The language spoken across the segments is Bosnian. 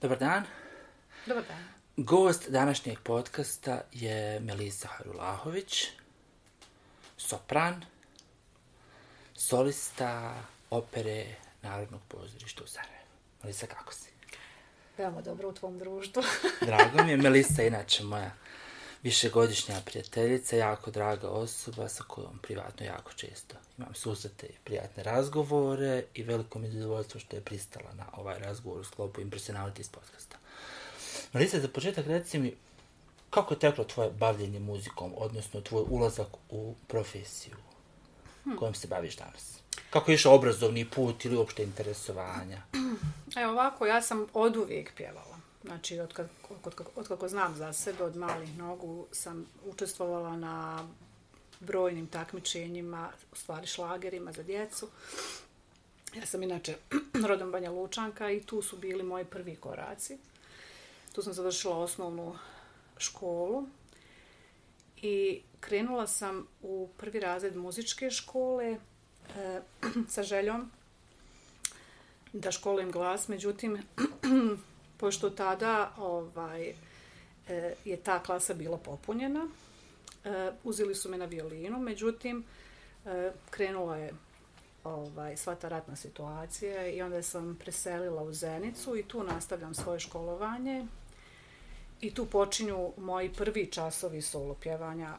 Dobar dan. Dobar dan. Gost današnjeg podcasta je Melisa Harulahović, sopran, solista opere Narodnog pozorišta u Sarajevu. Melisa, kako si? Veoma dobro u tvom društvu. Drago mi je. Melisa je inače moja višegodišnja prijateljica, jako draga osoba sa kojom privatno jako često imam susrete i prijatne razgovore i veliko mi je zadovoljstvo što je pristala na ovaj razgovor u sklopu Impersonality iz podcasta. Melisa, za početak reci mi kako je teklo tvoje bavljenje muzikom, odnosno tvoj ulazak u profesiju hmm. kojom se baviš danas? Kako je išao obrazovni put ili uopšte interesovanja? Evo ovako, ja sam od uvijek pjevala. Znači, od, kad, od, od znam za sebe, od malih nogu sam učestvovala na brojnim takmičenjima, u stvari šlagerima za djecu. Ja sam inače rodom Banja Lučanka i tu su bili moji prvi koraci. Tu sam završila osnovnu školu i krenula sam u prvi razred muzičke škole e, sa željom da školujem glas. Međutim, pošto tada ovaj, e, je ta klasa bila popunjena, e, uzeli su me na violinu, međutim, e, krenula je ovaj, sva ta ratna situacija i onda sam preselila u Zenicu i tu nastavljam svoje školovanje i tu počinju moji prvi časovi solo pjevanja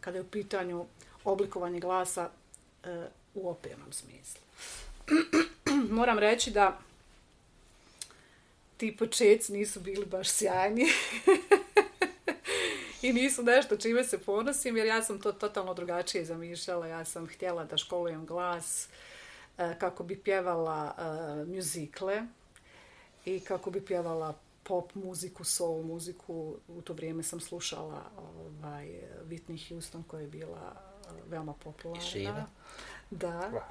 kada je u pitanju oblikovanje glasa u opernom smislu. Moram reći da ti početci nisu bili baš sjajni. I nisu nešto čime se ponosim, jer ja sam to totalno drugačije zamišljala. Ja sam htjela da školujem glas e, kako bi pjevala uh, muzikle i kako bi pjevala pop muziku, soul muziku. U to vrijeme sam slušala ovaj, Whitney Houston koja je bila uh, veoma popularna. I. Da.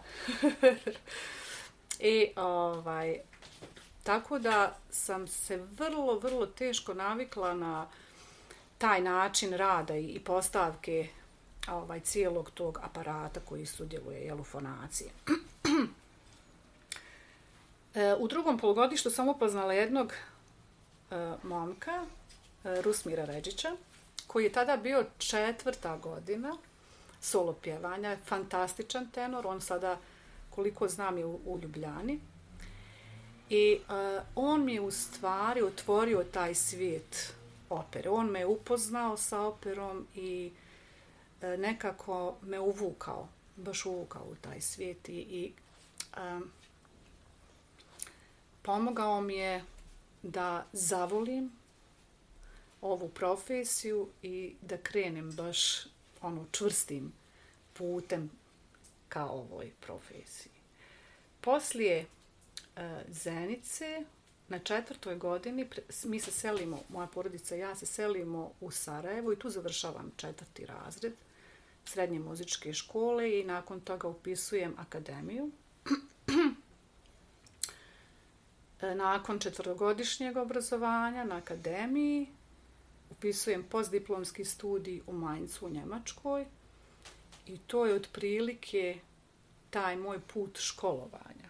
I ovaj, Tako da sam se vrlo, vrlo teško navikla na taj način rada i postavke ovaj, cijelog tog aparata koji sudjeluje jel, u fonaciji. E, u drugom polugodištu sam upoznala jednog e, momka, e, Rusmira Ređića, koji je tada bio četvrta godina solo pjevanja, fantastičan tenor, on sada, koliko znam, je u, u Ljubljani. I uh, on mi je u stvari otvorio taj svijet opere. On me upoznao sa operom i uh, nekako me uvukao, baš uvukao u taj svijet i, i um, pomogao mi je da zavolim ovu profesiju i da krenem baš ono čvrstim putem ka ovoj profesiji. Poslije E, Zenice, na četvrtoj godini, mi se selimo, moja porodica i ja se selimo u Sarajevo i tu završavam četvrti razred srednje muzičke škole i nakon toga upisujem akademiju. E, nakon četvrogodišnjeg obrazovanja na akademiji upisujem postdiplomski studij u Mainzu u Njemačkoj i to je otprilike taj moj put školovanja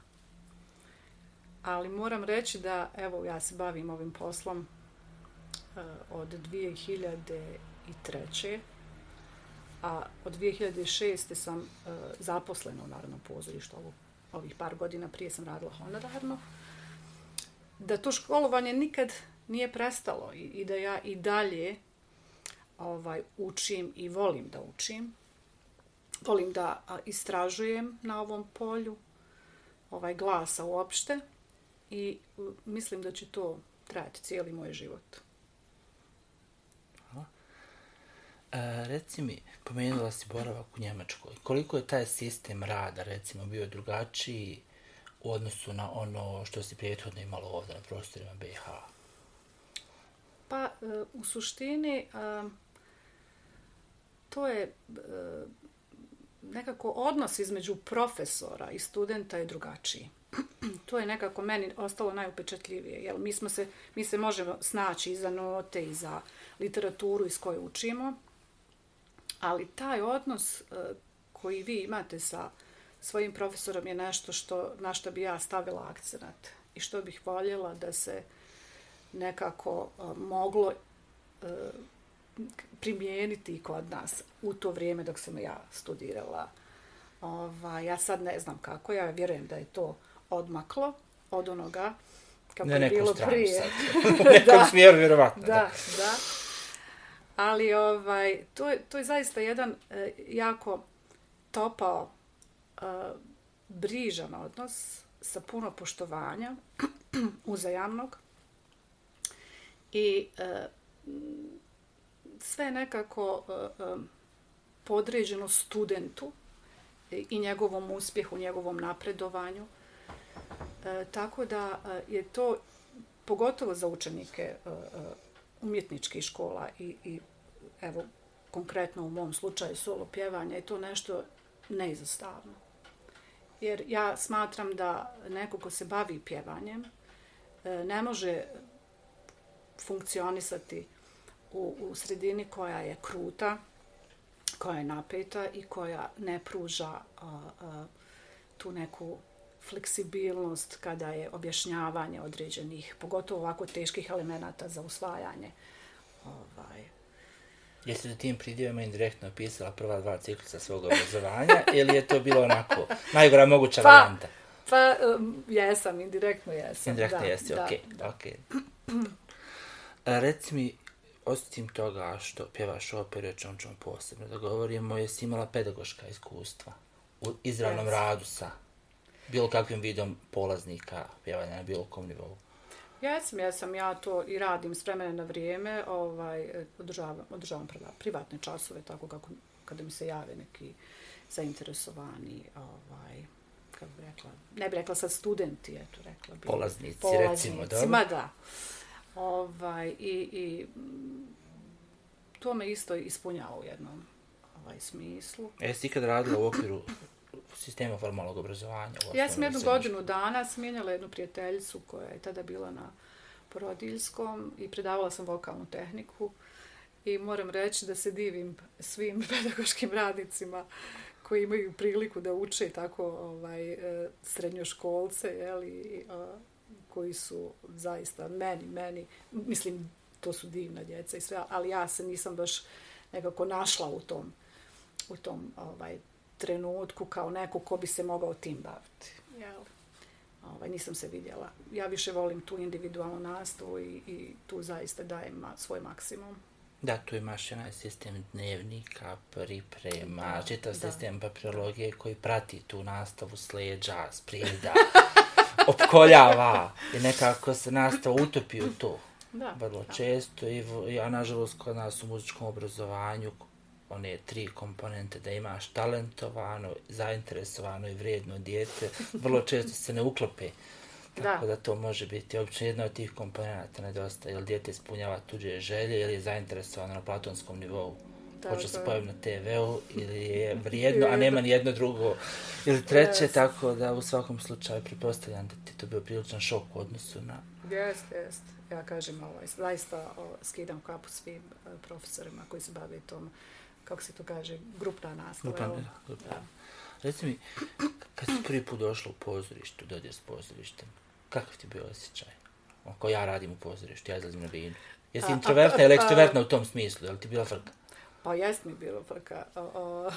ali moram reći da, evo, ja se bavim ovim poslom uh, od 2003. A od 2006. sam uh, zaposlena u Narodnom pozorištu. Ovo, ovih par godina prije sam radila honorarno. Da to školovanje nikad nije prestalo i, i da ja i dalje ovaj učim i volim da učim. Volim da istražujem na ovom polju ovaj glasa uopšte i mislim da će to trajati cijeli moj život. Aha. E, reci mi, pomenula si boravak u Njemačkoj. Koliko je taj sistem rada, recimo, bio drugačiji u odnosu na ono što si prijethodno imalo ovdje na prostorima BiH? Pa, e, u suštini, e, to je e, nekako odnos između profesora i studenta je drugačiji to je nekako meni ostalo najupečatljivije. Jel, mi, smo se, mi se možemo snaći i za note i za literaturu iz koje učimo, ali taj odnos e, koji vi imate sa svojim profesorom je nešto što, na što bi ja stavila akcenat. i što bih voljela da se nekako e, moglo e, primijeniti kod nas u to vrijeme dok sam ja studirala. Ova, ja sad ne znam kako, ja vjerujem da je to odmaklo od onoga kako Ne je bilo stranu prije. sad. U nekom smjeru, vjerovatno. Da, da. Ali ovaj, to, je, to je zaista jedan e, jako topao, e, brižan odnos sa puno poštovanja, uzajamnog. I e, sve nekako e, e, podređeno studentu i njegovom uspjehu, njegovom napredovanju. E, tako da e, je to pogotovo za učenike e, e, umjetničkih škola i, i evo konkretno u mom slučaju solo pjevanja je to nešto neizostavno. Jer ja smatram da neko ko se bavi pjevanjem e, ne može funkcionisati u, u sredini koja je kruta, koja je napeta i koja ne pruža a, a, tu neku fleksibilnost kada je objašnjavanje određenih, pogotovo ovako teških elemenata za usvajanje. Ovaj. Jeste li tim pridjevima indirektno opisala prva dva ciklusa svog obrazovanja ili je to bilo onako najgora moguća Pa, varijanta? Pa, um, jesam, indirektno jesam. Indirektno da, jeste, da, okej, da. okej. A Reci mi, osim toga što pjevaš operu, o čemu ćemo posebno da govorimo, jesi imala pedagoška iskustva u izravnom Jes. radu sa bilo kakvim vidom polaznika pjevanja na bilo kom nivou? Jesam, jesam, ja to i radim s vremena na vrijeme, ovaj, održavam, održavam priva- privatne časove, tako kako kada mi se jave neki zainteresovani, ovaj, kako bi rekla, ne bi rekla sad studenti, eto rekla bi. Polaznici, recimo, dobro. Polaznicima, da. Ovaj, i, i to me isto ispunjava u jednom ovaj, smislu. Jesi ikad radila u okviru sistema formalnog obrazovanja? Ja sam jednu godinu dana smijenjala jednu prijateljicu koja je tada bila na porodiljskom i predavala sam vokalnu tehniku i moram reći da se divim svim pedagoškim radnicima koji imaju priliku da uče tako ovaj e, srednjoškolce jeli, i, a, koji su zaista meni meni mislim to su divna djeca i sve ali ja se nisam baš nekako našla u tom u tom ovaj trenutku kao neko ko bi se mogao tim baviti. Jel? Ovaj, nisam se vidjela. Ja više volim tu individualnu nastavu i, i tu zaista dajem ma, svoj maksimum. Da, tu imaš onaj sistem dnevnika, priprema, Da, čitav da. sistem papirologije koji prati tu nastavu sleđa, sprijeda, opkoljava i nekako se nastava utopi u to. Da, Vrlo da. često i ja, nažalost, kod nas u muzičkom obrazovanju one tri komponente da imaš talentovano, zainteresovano i vrijedno dijete, vrlo često se ne uklope. Tako da. Da. to može biti obično jedna od tih komponenta nedostaje, ili dijete ispunjava tuđe želje ili je zainteresovano na platonskom nivou. Da, Hoće se je- pojavi na TV-u ili je vrijedno, a nema ni jedno drugo. Ili treće, Yes. tako da u svakom slučaju pretpostavljam da ti to bio priličan šok u odnosu na Jest, jest. Ja kažem, ovaj, zaista o, skidam kapu svim e, profesorima koji se bave tom, kako se to kaže, grupna nastava. Grupna, jel? grupna. Da. Reci mi, kad si prvi put došla u pozorištu, dodir s pozorištem, kakav ti bio osjećaj? Ako ja radim u pozorištu, ja izlazim na binu. Jesi introvertna ili ekstrovertna u tom smislu? Je li ti bila frka? Pa jest mi bilo frka. O, o,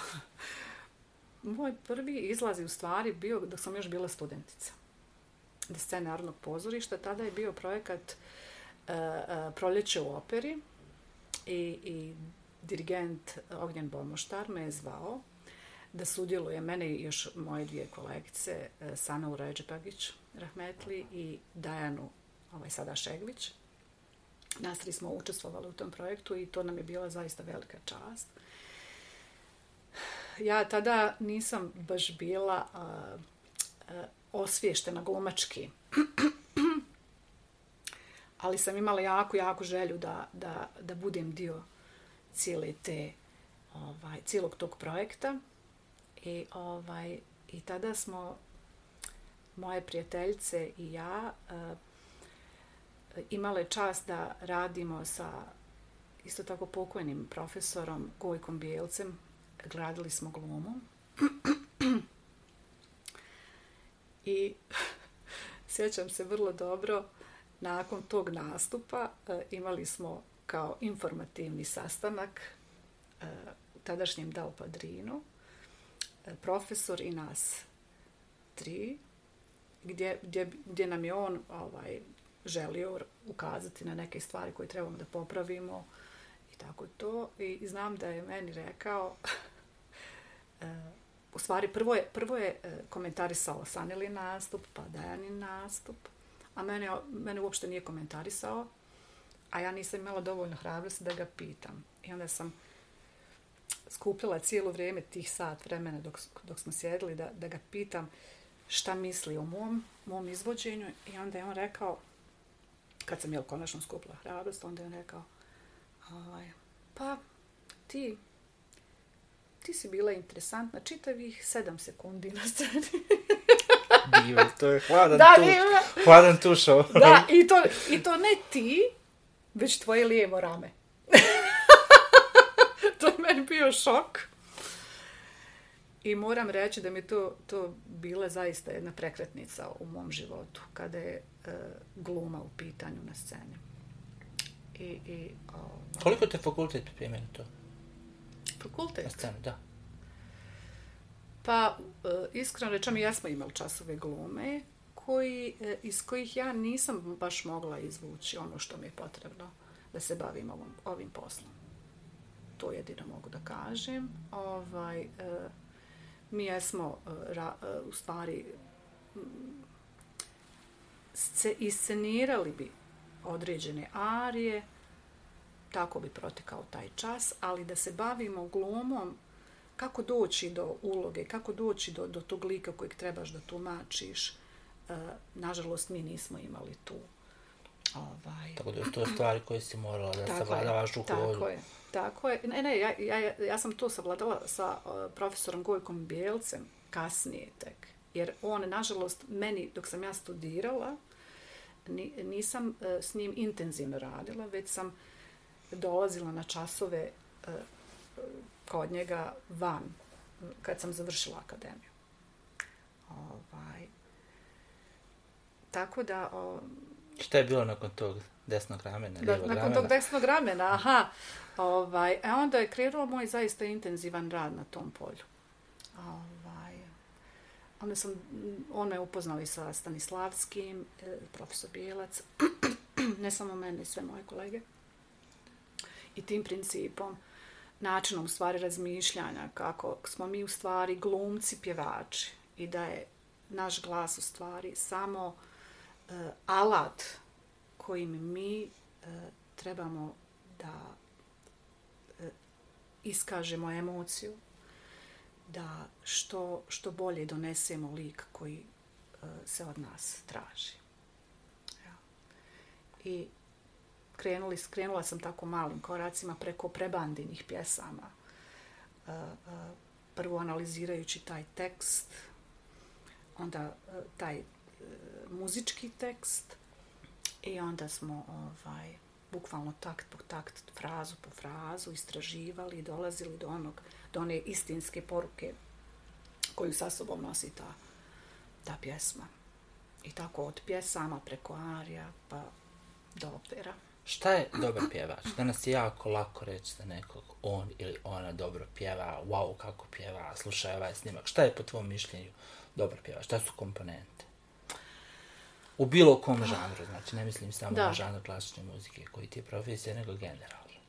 moj prvi izlaz je u stvari bio dok sam još bila studentica. Na scene Narodnog pozorišta. Tada je bio projekat e, e, Proljeće u operi i, i dirigent Ognjen Bomoštar me je zvao da sudjeluje mene i još moje dvije kolegice, e, Sana Uređepagić, Rahmetli i Dajanu ovaj, sada Šegvić. Nas tri smo učestvovali u tom projektu i to nam je bila zaista velika čast. Ja tada nisam baš bila a, a, osviještena glumački, ali sam imala jako, jako želju da, da, da budem dio cijele te, ovaj, cijelog tog projekta. I, ovaj, I tada smo moje prijateljice i ja uh, imale čast da radimo sa isto tako pokojnim profesorom Gojkom Bijelcem. Gradili smo glumu. I sjećam se vrlo dobro, nakon tog nastupa uh, imali smo kao informativni sastanak e, tadašnjem Dal Padrinu, e, profesor i nas tri, gdje, gdje, gdje nam je on ovaj, želio ukazati na neke stvari koje trebamo da popravimo i tako to. I znam da je meni rekao, e, u stvari prvo je, prvo je e, komentarisao Sanili nastup, pa Dajanin nastup, a mene, mene uopšte nije komentarisao, a ja nisam imala dovoljno hrabrosti da ga pitam. I onda sam skupljala cijelo vrijeme tih sat vremena dok, dok smo sjedili da, da ga pitam šta misli o mom, mom izvođenju i onda je on rekao, kad sam jel konačno skupila hrabrost, onda je on rekao, ovaj, pa ti, ti si bila interesantna čitavih sedam sekundi na sceni. Divan, to je hladan da, tuš. Hladan tuš ovo. Da, i to, i to ne ti, već tvoje lijevo rame. to je meni bio šok. I moram reći da mi to, to bila zaista jedna prekretnica u mom životu, kada je e, gluma u pitanju na sceni. I, i, o, Koliko te fakultet pripremio to? Fakultet? Na scenu, da. Pa, e, iskreno rečem, ja smo imali časove glume, koji, e, iz kojih ja nisam baš mogla izvući ono što mi je potrebno da se bavim ovom, ovim poslom. To jedino mogu da kažem. Ovaj, e, mi jesmo e, ra, u stvari mm, sce, iscenirali bi određene arije, tako bi protekao taj čas, ali da se bavimo glumom kako doći do uloge, kako doći do, do tog lika kojeg trebaš da tumačiš, e, nažalost mi nismo imali tu. Ovaj. Tako da je to stvari koje si morala da savladavaš u hodu. Tako je, tako je. Ne, ne, ja, ja, ja sam to savladala sa uh, profesorom Gojkom Bijelcem kasnije tek. Jer on, nažalost, meni, dok sam ja studirala, ni, nisam uh, s njim intenzivno radila, već sam dolazila na časove uh, kod njega van, kad sam završila akademiju. Ovaj. Tako da... O, Šta je bilo nakon tog desnog ramena, ramena? Nakon tog desnog ramena, aha. Ovaj, e onda je krenuo moj zaista intenzivan rad na tom polju. Ovaj, onda sam, on me upoznali sa Stanislavskim, e, profesor Bijelac, ne samo mene, sve moje kolege. I tim principom, načinom stvari razmišljanja, kako smo mi u stvari glumci pjevači i da je naš glas u stvari samo uh, Eh, alat kojim mi uh, trebamo da uh, iskažemo emociju, da što, što bolje donesemo lik koji uh, se od nas traži. Ja. I krenuli, krenula sam tako malim koracima preko prebandinih pjesama. E, e, prvo analizirajući taj tekst, onda e, taj muzički tekst i onda smo ovaj bukvalno takt po takt, frazu po frazu istraživali i dolazili do onog do one istinske poruke koju sa sobom nosi ta, ta pjesma. I tako od pjesama preko arija pa do opera. Šta je dobar pjevač? Danas je jako lako reći da nekog on ili ona dobro pjeva, wow, kako pjeva, slušaj ovaj snimak. Šta je po tvom mišljenju dobar pjevač? Šta su komponente? U bilo kom žanru, znači ne mislim samo da. na žanr klasične muzike koji ti je profesija, nego generalno.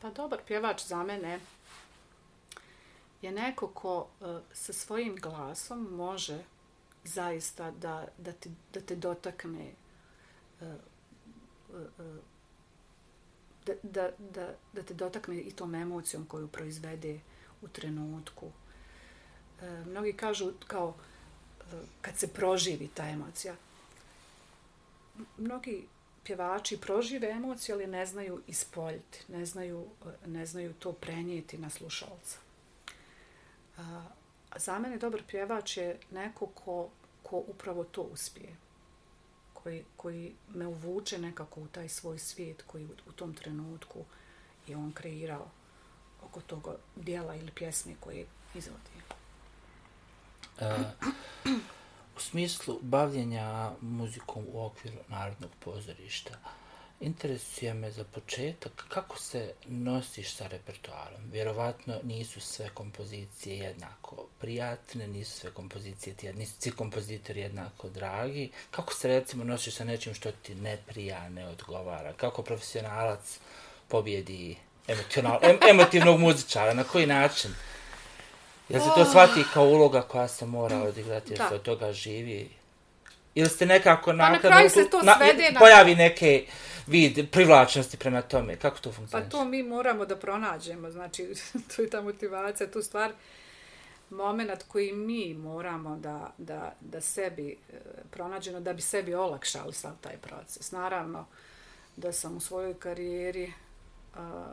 Pa dobar pjevač za mene je neko ko uh, sa svojim glasom može zaista da, da, ti, da te dotakne uh, uh, uh, da, da, da, da te dotakne i tom emocijom koju proizvede u trenutku. E, mnogi kažu kao e, kad se proživi ta emocija. Mnogi pjevači prožive emocije, ali ne znaju ispoljiti, ne znaju, ne znaju to prenijeti na slušalca. A, za mene dobar pjevač je neko ko, ko upravo to uspije koji, koji me uvuče nekako u taj svoj svijet koji u, u tom trenutku je on kreirao oko toga dijela ili pjesme koje izvodi. Uh, U smislu bavljenja muzikom u okviru Narodnog pozorišta, interesuje me za početak kako se nosiš sa repertoarom. Vjerovatno nisu sve kompozicije jednako prijatne, nisu sve kompozicije ti, nisu svi kompozitori jednako dragi. Kako se recimo nosiš sa nečim što ti ne prija, ne odgovara? Kako profesionalac pobjedi em, emotivnog muzičara? Na koji način? Jel se to oh. shvati kao uloga koja se mora odigrati, jer se od toga živi? Ili ste nekako pa na kraju se to svede na... Pojavi neke vid privlačnosti prema tome. Kako to funkcionira? Pa to mi moramo da pronađemo. Znači, to je ta motivacija, tu stvar moment koji mi moramo da, da, da sebi e, pronađemo, da bi sebi olakšali sav taj proces. Naravno, da sam u svojoj karijeri a,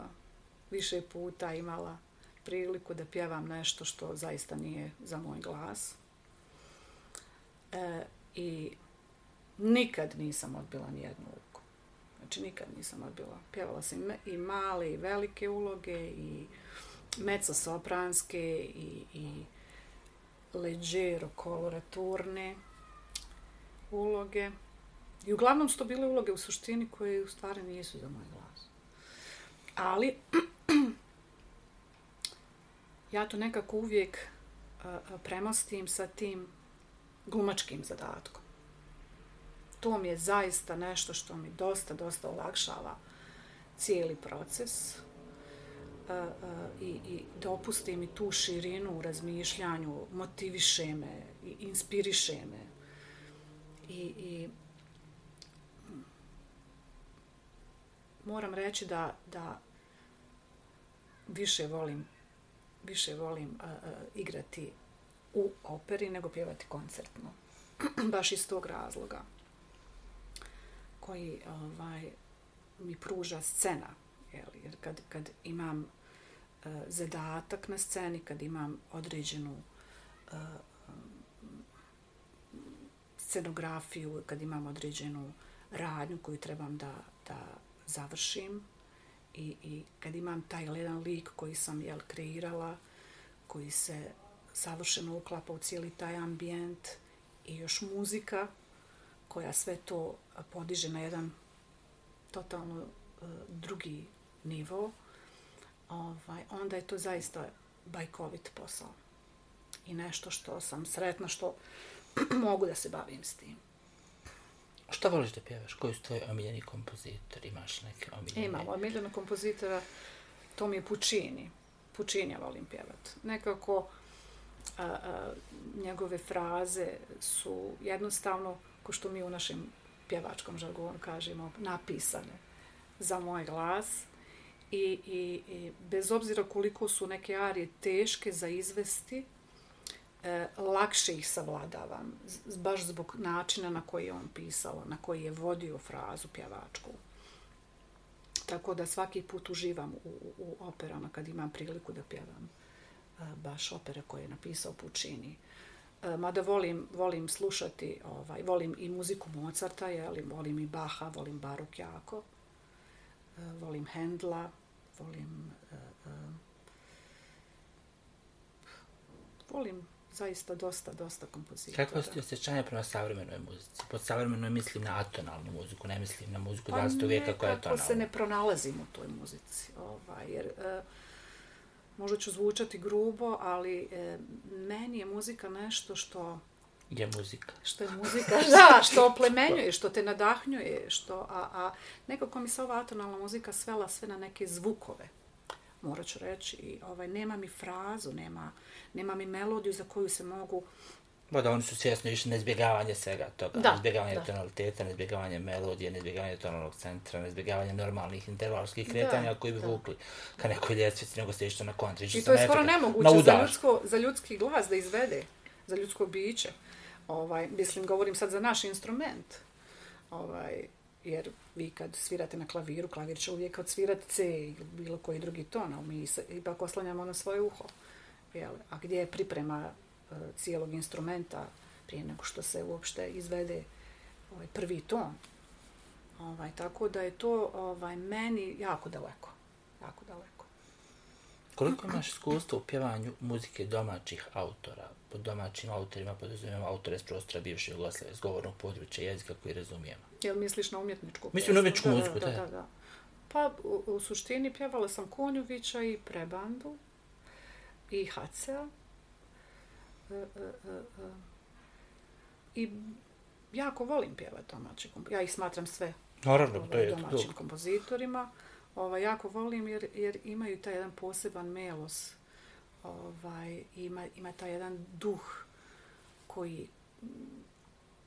više puta imala priliku da pjevam nešto što zaista nije za moj glas. E, I nikad nisam odbila nijednu ulogu. Znači, nikad nisam odbila. Pjevala sam i male i velike uloge i mezzo sopranske i, i leđero koloraturne uloge. I uglavnom su to bile uloge u suštini koje u stvari nisu za moj glas. Ali, ja to nekako uvijek e, e, premostim sa tim glumačkim zadatkom. To mi je zaista nešto što mi dosta, dosta olakšava cijeli proces e, i, i dopusti mi tu širinu u razmišljanju, motiviše me i inspiriše me. I, i moram reći da, da više volim više volim a, a, igrati u operi nego pjevati koncertno. Baš iz tog razloga koji ovaj, mi pruža scena. Jeli? Jer kad, kad imam uh, zadatak na sceni, kad imam određenu uh, scenografiju, kad imam određenu radnju koju trebam da, da završim, i, i kad imam taj jedan lik koji sam jel, kreirala, koji se savršeno uklapa u cijeli taj ambijent i još muzika koja sve to podiže na jedan totalno uh, drugi nivo, ovaj, onda je to zaista bajkovit posao. I nešto što sam sretna što mogu da se bavim s tim. Šta voliš da pjevaš? Koji su tvoji omiljeni kompozitori? Imaš neke omiljene? E, Imam omiljene kompozitora. To mi je Puccini. Puccini ja volim pjevat. Nekako a, a, njegove fraze su jednostavno, ko što mi u našem pjevačkom žargonu kažemo, napisane za moj glas. I, i, I bez obzira koliko su neke arije teške za izvesti, e, lakše ih savladavam, baš zbog načina na koji je on pisao, na koji je vodio frazu pjevačku. Tako da svaki put uživam u, u operama kad imam priliku da pjevam e, baš opere koje je napisao Puccini. E, mada volim, volim slušati, ovaj, volim i muziku Mozarta, jeli, volim i Baha, volim Baruk jako, e, volim Hendla, volim... E, e, volim zaista dosta, dosta kompozitora. Kako ste osjećanje prema savremenoj muzici? Pod savremenoj mislim na atonalnu muziku, ne mislim na muziku pa 20. vijeka koja je tonalna. Pa se ne pronalazim u toj muzici. Ovaj, jer, e, možda ću zvučati grubo, ali e, meni je muzika nešto što... Je muzika. Što je muzika, da, što oplemenjuje, što te nadahnjuje, što, a, a nekako mi se ova atonalna muzika svela sve na neke zvukove morat ću reći, i ovaj, nema mi frazu, nema, nema mi melodiju za koju se mogu... Ba da, oni su svjesno išli na izbjegavanje svega toga, da, na izbjegavanje da. tonaliteta, na izbjegavanje melodije, na izbjegavanje tonalnog centra, na izbjegavanje normalnih intervalskih kretanja da, koji bi da. vukli ka nekoj ljestvici, nego se išli na kontra. I to je skoro nemoguće za, ljudsko, za ljudski glas da izvede, za ljudsko biće. Ovaj, mislim, govorim sad za naš instrument. Ovaj, jer vi kad svirate na klaviru, klavir će uvijek odsvirati C ili bilo koji drugi ton, ali mi se ipak oslanjamo na svoje uho. Jel? A gdje je priprema e, cijelog instrumenta prije nego što se uopšte izvede ovaj, prvi ton. Ovaj, tako da je to ovaj, meni jako daleko. Jako daleko. Koliko imaš iskustva u pjevanju muzike domaćih autora? Pod domaćim autorima podrazumijemo autore s prostora bivše Jugoslavije, s govornog područja jezika koji razumijemo. Jel misliš na umjetničku Mislim na umjetničku Da, muziku, da, da. da, da. Pa u, u suštini pjevala sam Konjovića i Prebandu i Hacea. E, e, e. I jako volim pjevati domaće komp- Ja ih smatram sve Naravno, to ovaj, je domaćim to. kompozitorima. Ovaj, jako volim jer, jer imaju taj jedan poseban melos. Ovaj, ima, ima taj jedan duh koji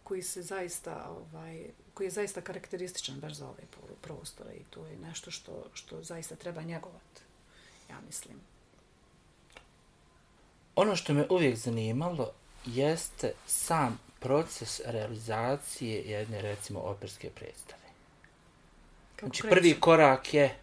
koji se zaista ovaj koji je zaista karakterističan baš za ovaj pro- prostor i to je nešto što što zaista treba njegovati ja mislim Ono što me uvijek zanimalo jeste sam proces realizacije jedne, recimo, operske predstave. Kako Znači, kreće? prvi korak je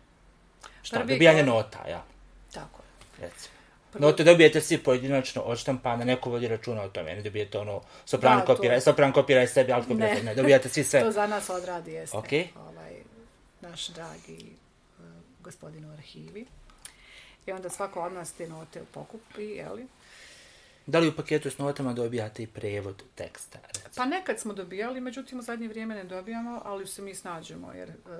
šta, Prvi dobijanje nota, ja, tako je recimo. Prvo- Note dobijete svi pojedinačno odštampane, neko vodi računa o tome, ne dobijete ono, sopran Da, to- kopira, sopran kopira sebi, alt kopira Ne. ne, dobijate svi sve. to za nas odradi jeste Ok. ovaj naš dragi uh, gospodin u arhivi i onda svako od nas te note pokupi, jeli? Da li u paketu s notama dobijate i prevod teksta? Recimo? Pa nekad smo dobijali, međutim u zadnje vrijeme ne dobijamo, ali se mi snađemo, jer uh,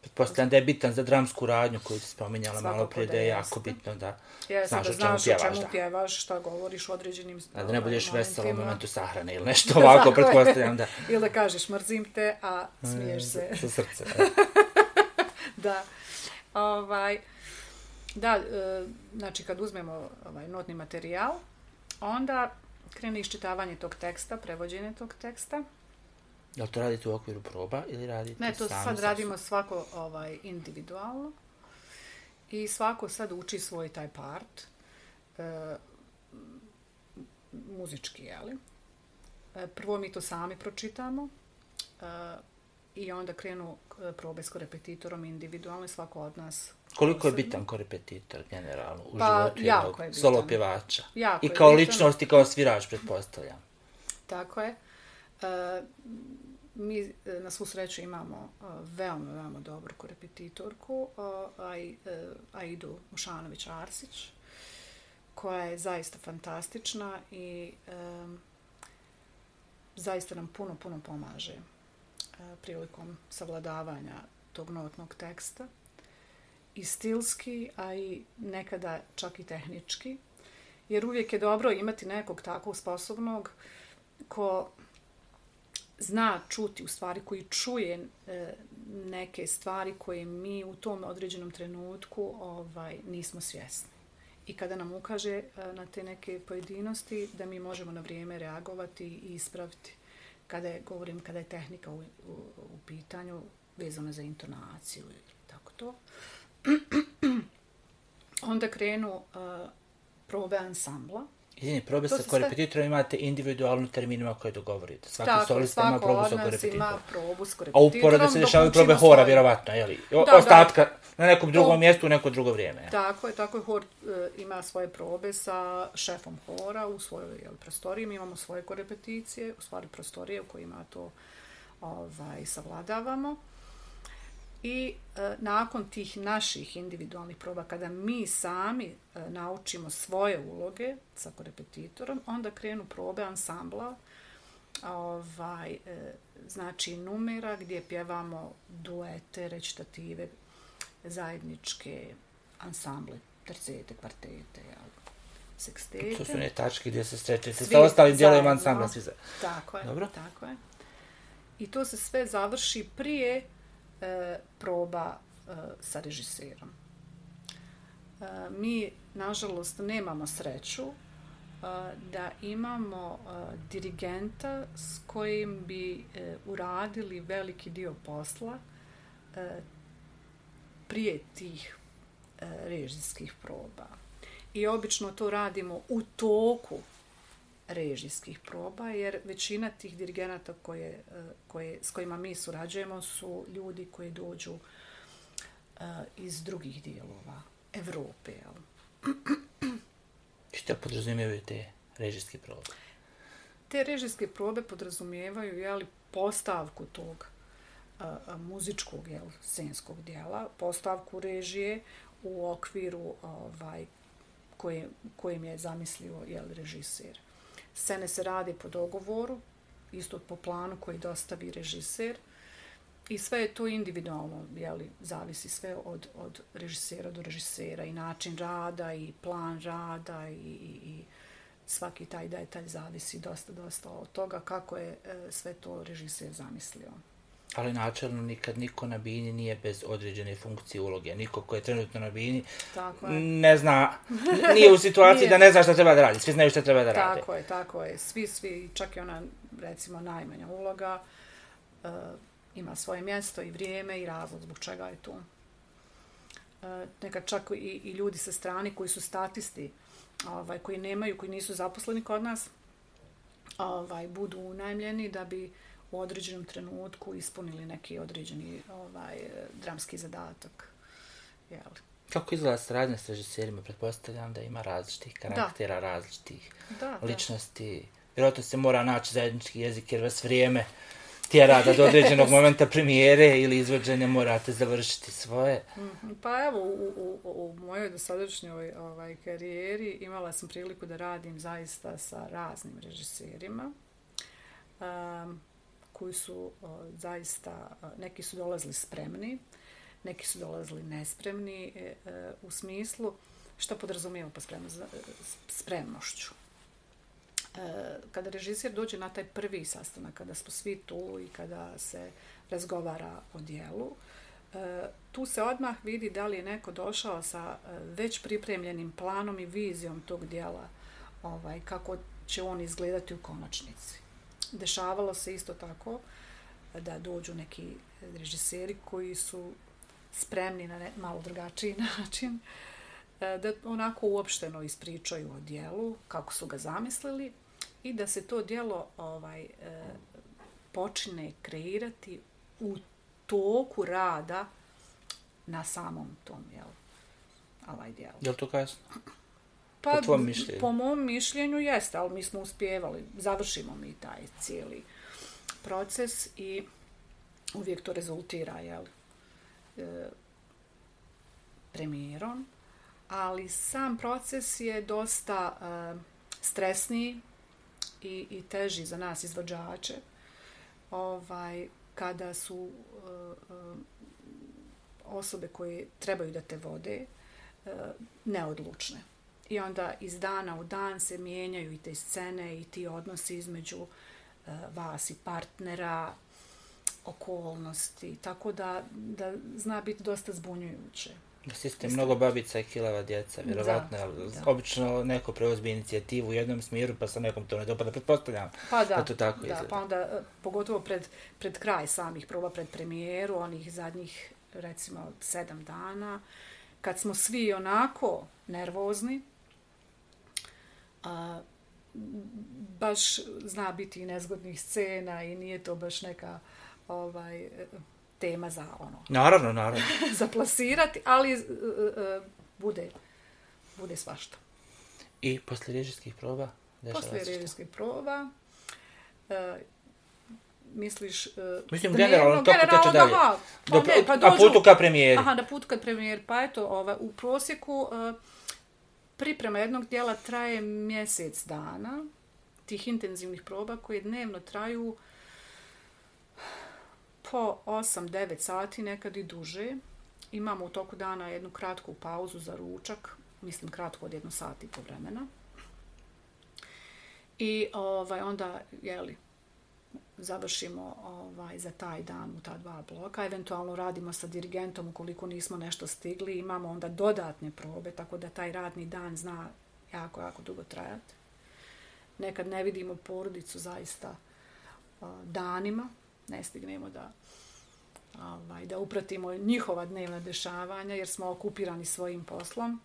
Pretpostavljam da je bitan za dramsku radnju koju si spominjala Svakako malo prije, da je da jako jeste. bitno da sam znaš da o čemu znaš pjevaš, da. pjevaš, šta govoriš u određenim A da ne budeš ovaj, vesela u momentu sahrane ili nešto ovako, Tako je. pretpostavljam da... Ili da kažeš mrzim te, a smiješ se. Sa srce. da. Ovaj, da, e, znači kad uzmemo ovaj notni materijal, onda krene iščitavanje tog teksta, prevođenje tog teksta. Jel to radite u okviru proba ili radite Ne, to sami sad sa radimo svako ovaj individualno. I svako sad uči svoj taj part. E, muzički, jeli? E, prvo mi to sami pročitamo. E, I onda krenu e, probe s korepetitorom individualno i svako od nas Koliko je bitan korepetitor generalno u Pa, životu jednog je solo pjevača? Jako I je kao bitan. ličnost i kao svirač, pretpostavljam. Tako je. E, mi eh, na svu sreću imamo eh, veoma, veoma dobru korepetitorku, Aj- e, Aidu Mušanović-Arsić, koja je zaista fantastična i um, zaista nam puno, puno pomaže prilikom savladavanja tog notnog teksta i stilski, a i nekada čak i tehnički. Jer uvijek je dobro imati nekog takvog sposobnog ko zna čuti, u stvari koji čuje e, neke stvari koje mi u tom određenom trenutku ovaj nismo svjesni. I kada nam ukaže e, na te neke pojedinosti, da mi možemo na vrijeme reagovati i ispraviti. Kada je, govorim, kada je tehnika u, u, u pitanju vezana za intonaciju i tako to. Onda krenu e, probe ansambla. Izvini, probe sa korepetitorom imate individualnu terminima koje dogovorite. Svaki Tako, solista ima svako probu sa korepetitorom. ima probu s A korepetitorom. uporedo se dok dešavaju probe hora, svoje. vjerovatno, jeli? O, Da, da. ostatka na nekom drugom To- mjestu, u neko drugo vrijeme. Tako je, tako je. Hor e, ima svoje probe sa šefom hora u svojoj jel, prostoriji. Mi imamo svoje korepeticije, u stvari prostorije u kojima to ovaj, savladavamo. I e, nakon tih naših individualnih proba, kada mi sami e, naučimo svoje uloge sa korepetitorom, onda krenu probe ansambla, ovaj, e, znači numera gdje pjevamo duete, recitative, zajedničke ansamble, tercete, kvartete, jel, sekstete. To su ne tačke gdje se srećete sa ostalim dijelovima zajedno. ansambla. Svi za... Tako je, Dobro. tako je. I to se sve završi prije e, proba e, sa režiserom. E, mi, nažalost, nemamo sreću e, da imamo e, dirigenta s kojim bi e, uradili veliki dio posla e, prije tih e, režijskih proba. I obično to radimo u toku režijskih proba, jer većina tih dirigenata koje, e, koje, s kojima mi surađujemo su ljudi koji dođu e, iz drugih dijelova Evrope. Jel? Šta podrazumijevaju te režijske probe? Te režijske probe podrazumijevaju jeli, postavku tog a, muzičkog jel, scenskog dijela, postavku režije, u okviru ovaj, koje, kojim je zamislio jel, režiser. Scene se rade po dogovoru, isto po planu koji dostavi režiser. I sve je to individualno, jeli, zavisi sve od, od režisera do režisera i način rada i plan rada i, i, i svaki taj detalj zavisi dosta, dosta od toga kako je e, sve to režiser zamislio. Ali načelno nikad niko na bini nije bez određene funkcije uloge. Niko ko je trenutno na bini tako je. ne zna, nije u situaciji nije. da ne zna šta treba da radi. Svi znaju šta treba da radi. Tako je, tako je. Svi, svi, čak i ona, recimo, najmanja uloga, uh, ima svoje mjesto i vrijeme i razlog zbog čega je tu. Uh, nekad čak i, i ljudi sa strane koji su statisti, ovaj, koji nemaju, koji nisu zaposleni kod nas, ovaj, budu unajmljeni da bi u određenom trenutku ispunili neki određeni ovaj, dramski zadatak. Jel? Kako izgleda sradnja s režiserima? Pretpostavljam da ima različitih karaktera, da. različitih da, ličnosti. Vjerojatno se mora naći zajednički jezik jer vas vrijeme tjera da do određenog momenta premijere ili izvođenja morate završiti svoje. Mhm. Pa evo, u, u, u mojoj dosadašnjoj ovaj, karijeri imala sam priliku da radim zaista sa raznim režiserima. Um, koji su o, zaista, neki su dolazili spremni, neki su dolazili nespremni e, e u smislu što podrazumijemo po spremno, spremnošću. E, kada režisir dođe na taj prvi sastanak, kada smo svi tu i kada se razgovara o dijelu, e, tu se odmah vidi da li je neko došao sa e, već pripremljenim planom i vizijom tog dijela, ovaj, kako će on izgledati u konačnici dešavalo se isto tako da dođu neki režiseri koji su spremni na ne, malo drugačiji način e, da onako uopšteno ispričaju o dijelu kako su ga zamislili i da se to dijelo ovaj počine počne kreirati u toku rada na samom tom jel ovaj dijelu. Je to kasno? Pa, po tvom mišljenju? Po mom mišljenju jeste, ali mi smo uspjevali. Završimo mi taj cijeli proces i uvijek to rezultira, jel, e, premijerom. Ali sam proces je dosta e, stresniji i, i teži za nas izvođače. Ovaj, kada su e, e, osobe koje trebaju da te vode e, neodlučne i onda iz dana u dan se mijenjaju i te scene i ti odnosi između uh, vas i partnera, okolnosti, tako da, da zna biti dosta zbunjujuće. Da ste mnogo babica i kilava djeca, vjerovatno. Da, da. Obično neko preozbi inicijativu u jednom smjeru, pa sa nekom to ne dopada. Pretpostavljam pa da, da to tako da, izgleda. Pa onda, e, pogotovo pred, pred kraj samih proba, pred premijeru, onih zadnjih, recimo, sedam dana, kad smo svi onako nervozni, a, baš zna biti i nezgodnih scena i nije to baš neka ovaj tema za ono. Naravno, naravno. za plasirati, ali uh, uh, bude bude svašta. I posle režijskih proba? Posle režijskih proba uh, misliš uh, Mislim generalno to kako teče dalje. Aha, pa Do, ne, pa dođu, a putu ka premijeri. Aha, na putu ka premijeri. Pa eto, ovaj, u prosjeku uh, priprema jednog dijela traje mjesec dana, tih intenzivnih proba koje dnevno traju po 8-9 sati, nekad i duže. Imamo u toku dana jednu kratku pauzu za ručak, mislim kratko od jedno sati po vremena. I ovaj, onda, jeli, završimo ovaj za taj dan u ta dva bloka. Eventualno radimo sa dirigentom ukoliko nismo nešto stigli. Imamo onda dodatne probe, tako da taj radni dan zna jako, jako dugo trajati. Nekad ne vidimo porodicu zaista danima. Ne stignemo da ovaj, da upratimo njihova dnevna dešavanja jer smo okupirani svojim poslom.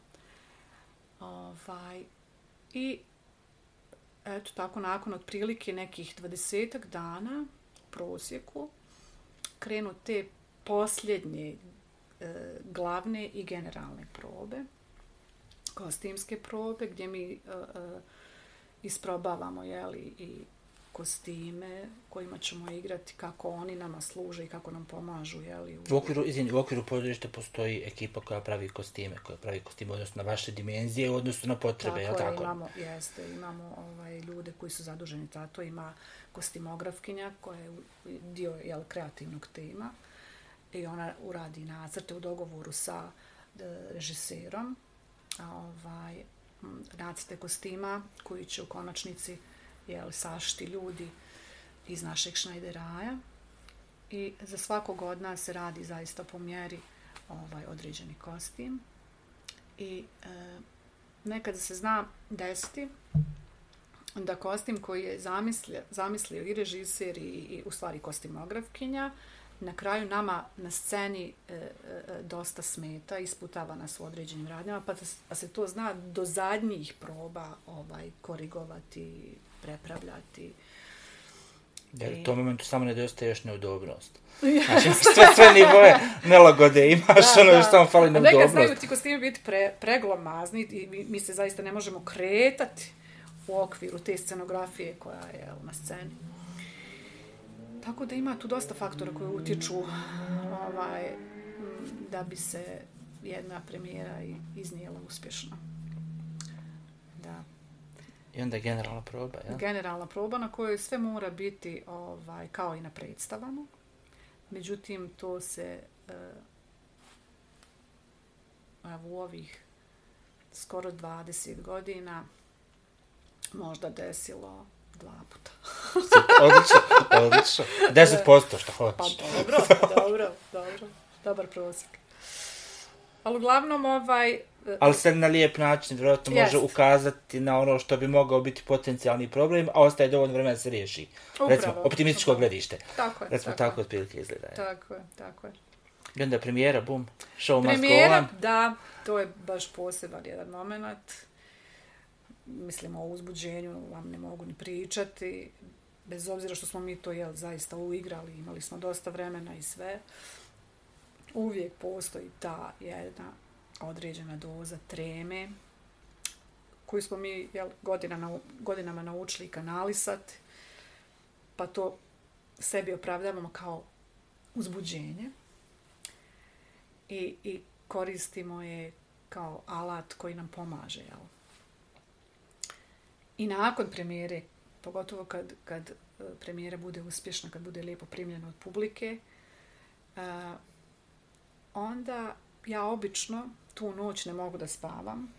Ovaj, I eto tako nakon otprilike nekih 20 dana u prosjeku krenu te posljednje e, glavne i generalne probe kostimske probe gdje mi e, e, isprobavamo jeli, i kostime kojima ćemo igrati, kako oni nama služe i kako nam pomažu. Jeli, u... U, okviru, izvini, u okviru pozorišta postoji ekipa koja pravi kostime, koja pravi kostime odnosno na vaše dimenzije, odnosno na potrebe, tako je tako? Imamo, jeste, imamo ovaj, ljude koji su zaduženi tato, ima kostimografkinja koja je dio jel, kreativnog tima i ona uradi nacrte u dogovoru sa e, režiserom, a, ovaj, nacrte kostima koji će u konačnici jel, sašti ljudi iz našeg šnajderaja i za svakog od nas se radi zaista po mjeri ovaj određeni kostim. I e, nekada se zna desiti da kostim koji je zamislio, zamislio i režiser i, i u stvari kostimografkinja na kraju nama na sceni e, e, dosta smeta, isputava nas u određenim radnjama, pa pa se to zna do zadnjih proba ovaj korigovati, prepravljati. Jer u tom momentu samo nedostaje još neudobnost. Znači, sve, sve nivoje nelagode imaš, da, ono još samo fali neudobnost. Nekad znaju ti kostimi biti pre, preglomazni i mi, mi se zaista ne možemo kretati u okviru te scenografije koja je na sceni. Tako da ima tu dosta faktora koji utječu ovaj, da bi se jedna premijera iznijela uspješno. I onda generalna proba, ja? Generalna proba na kojoj sve mora biti ovaj, kao i na predstavama. Međutim, to se uh, u ovih skoro 20 godina možda desilo dva puta. odlično, odlično. 10% što hoćeš. Pa dobro, dobro, dobro. Dobar prosjek. Ali uglavnom, ovaj, ali se na lijep način vjerojatno može Jest. ukazati na ono što bi mogao biti potencijalni problem, a ostaje dovoljno vremena da se riješi. Upravo. Recimo, optimističko upravo. gledište. Tako je. Recimo, tako, tako otprilike izgleda. Tako je, tako je. I onda premijera, bum, show premijera, go on. da, to je baš poseban jedan moment. Mislim, o uzbuđenju vam ne mogu ni pričati. Bez obzira što smo mi to jel, zaista uigrali, imali smo dosta vremena i sve. Uvijek postoji ta jedna određena doza treme koju smo mi jel, godinama, godinama naučili kanalisati, pa to sebi opravdavamo kao uzbuđenje i, i koristimo je kao alat koji nam pomaže. Jel? I nakon premijere, pogotovo kad, kad e, premijera bude uspješna, kad bude lijepo primljena od publike, uh, onda ja obično tu noć ne mogu da spavam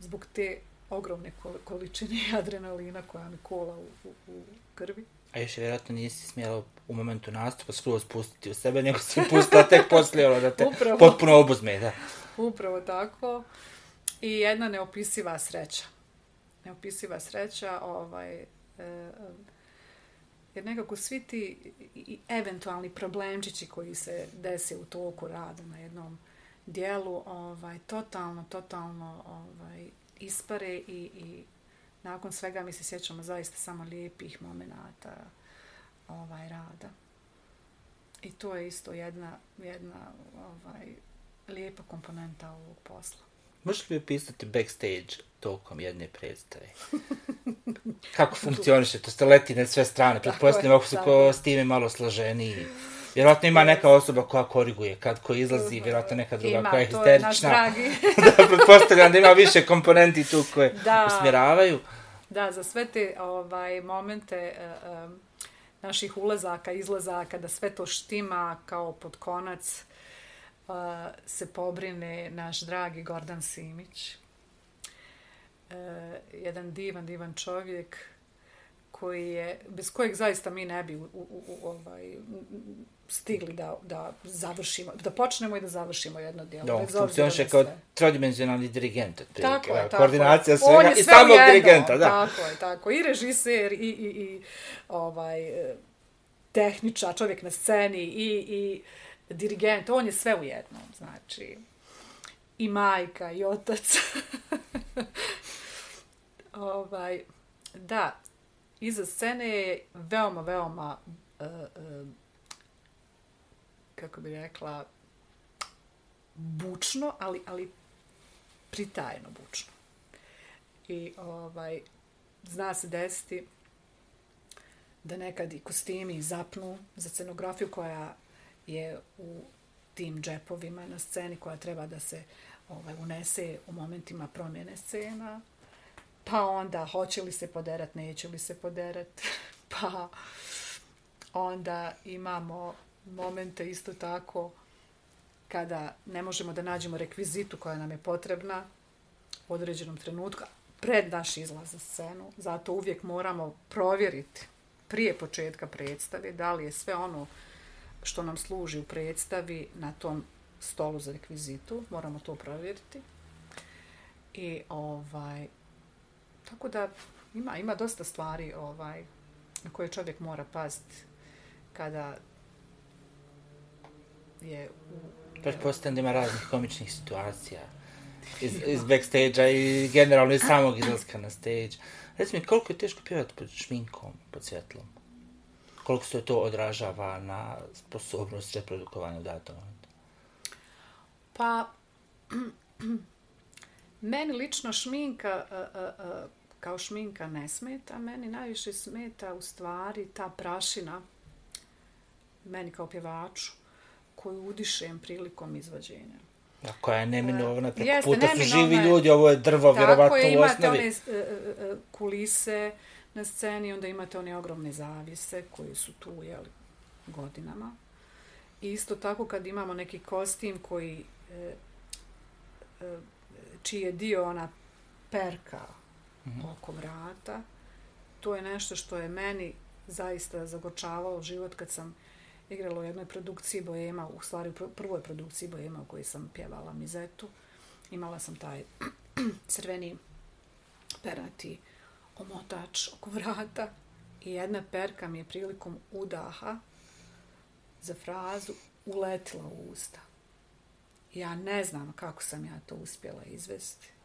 zbog te ogromne količine adrenalina koja mi kola u, u, u krvi. A još vjerojatno nisi smjela u momentu nastupa skroz spustiti u sebe, nego si pustila tek poslije ono da te Upravo. potpuno obuzme. Da. Upravo tako. I jedna neopisiva sreća. Neopisiva sreća, ovaj, e, jer nekako svi ti eventualni problemčići koji se dese u toku rada na jednom dijelu ovaj totalno totalno ovaj ispare i i nakon svega mi se sjećamo zaista samo lijepih momenata ovaj rada. I to je isto jedna jedna ovaj lijepa komponenta ovog posla. Možeš li opisati backstage tokom jedne predstave? Kako funkcioniše? To ste leti na sve strane. Pretpostavljam ako su ko s time malo složeniji. Vjerojatno ima neka osoba koja koriguje kad ko izlazi, vjerojatno neka druga ima, koja je histerična. Ima, to je da, pretpostavljam da ima više komponenti tu koje da, usmjeravaju. Da, za sve te ovaj, momente uh, naših ulazaka, izlazaka, da sve to štima kao pod konac, uh, se pobrine naš dragi Gordan Simić. Uh, jedan divan, divan čovjek koji je, bez kojeg zaista mi ne bi u, u, u, ovaj, stigli da, da završimo, da počnemo i da završimo jedno dijelo. Da, funkcioniše kao trodimenzionalni dirigent. Tako je, tako Koordinacija svega i samog dirigenta. Da. Tako je, tako. I režiser, i, i, i ovaj, tehniča, čovjek na sceni, i, i dirigent, on je sve u jednom. Znači, i majka, i otac. ovaj, da, iza scene je veoma, veoma uh, uh, kako bi rekla, bučno, ali, ali pritajeno bučno. I ovaj, zna se desiti da nekad i kostimi zapnu za scenografiju koja je u tim džepovima na sceni koja treba da se ovaj, unese u momentima promjene scena. Pa onda hoće li se poderat, neće li se poderat. pa onda imamo momente isto tako kada ne možemo da nađemo rekvizitu koja nam je potrebna u određenom trenutku pred naš izlaz za scenu. Zato uvijek moramo provjeriti prije početka predstave da li je sve ono što nam služi u predstavi na tom stolu za rekvizitu. Moramo to provjeriti. I ovaj tako da ima ima dosta stvari ovaj na koje čovjek mora paziti kada je u Pretpostavljam da ima raznih komičnih situacija iz, iz backstage-a i generalno iz samog izlaska na stage. Reci mi, koliko je teško pjevati pod šminkom, pod svjetlom? Koliko se to odražava na sposobnost reprodukovanja u datom? Pa, meni lično šminka, uh, uh, kao šminka ne smeta. Meni najviše smeta u stvari ta prašina, meni kao pjevaču, koju udišem prilikom izvođenja. A koja je neminovna, preko Jeste, puta su živi ljudi, ovo je drvo, vjerovatno u osnovi. Tako je, imate one uh, uh, kulise na sceni, onda imate one ogromne zavise koji su tu, jeli, godinama. I isto tako kad imamo neki kostim koji, uh, čiji je dio ona perka mm -hmm. oko vrata, to je nešto što je meni zaista zagočavalo život kad sam igrala u jednoj produkciji Boema, u stvari u prvoj produkciji Boema u kojoj sam pjevala Mizetu. Imala sam taj crveni perati omotač oko vrata i jedna perka mi je prilikom udaha za frazu uletila u usta. Ja ne znam kako sam ja to uspjela izvesti.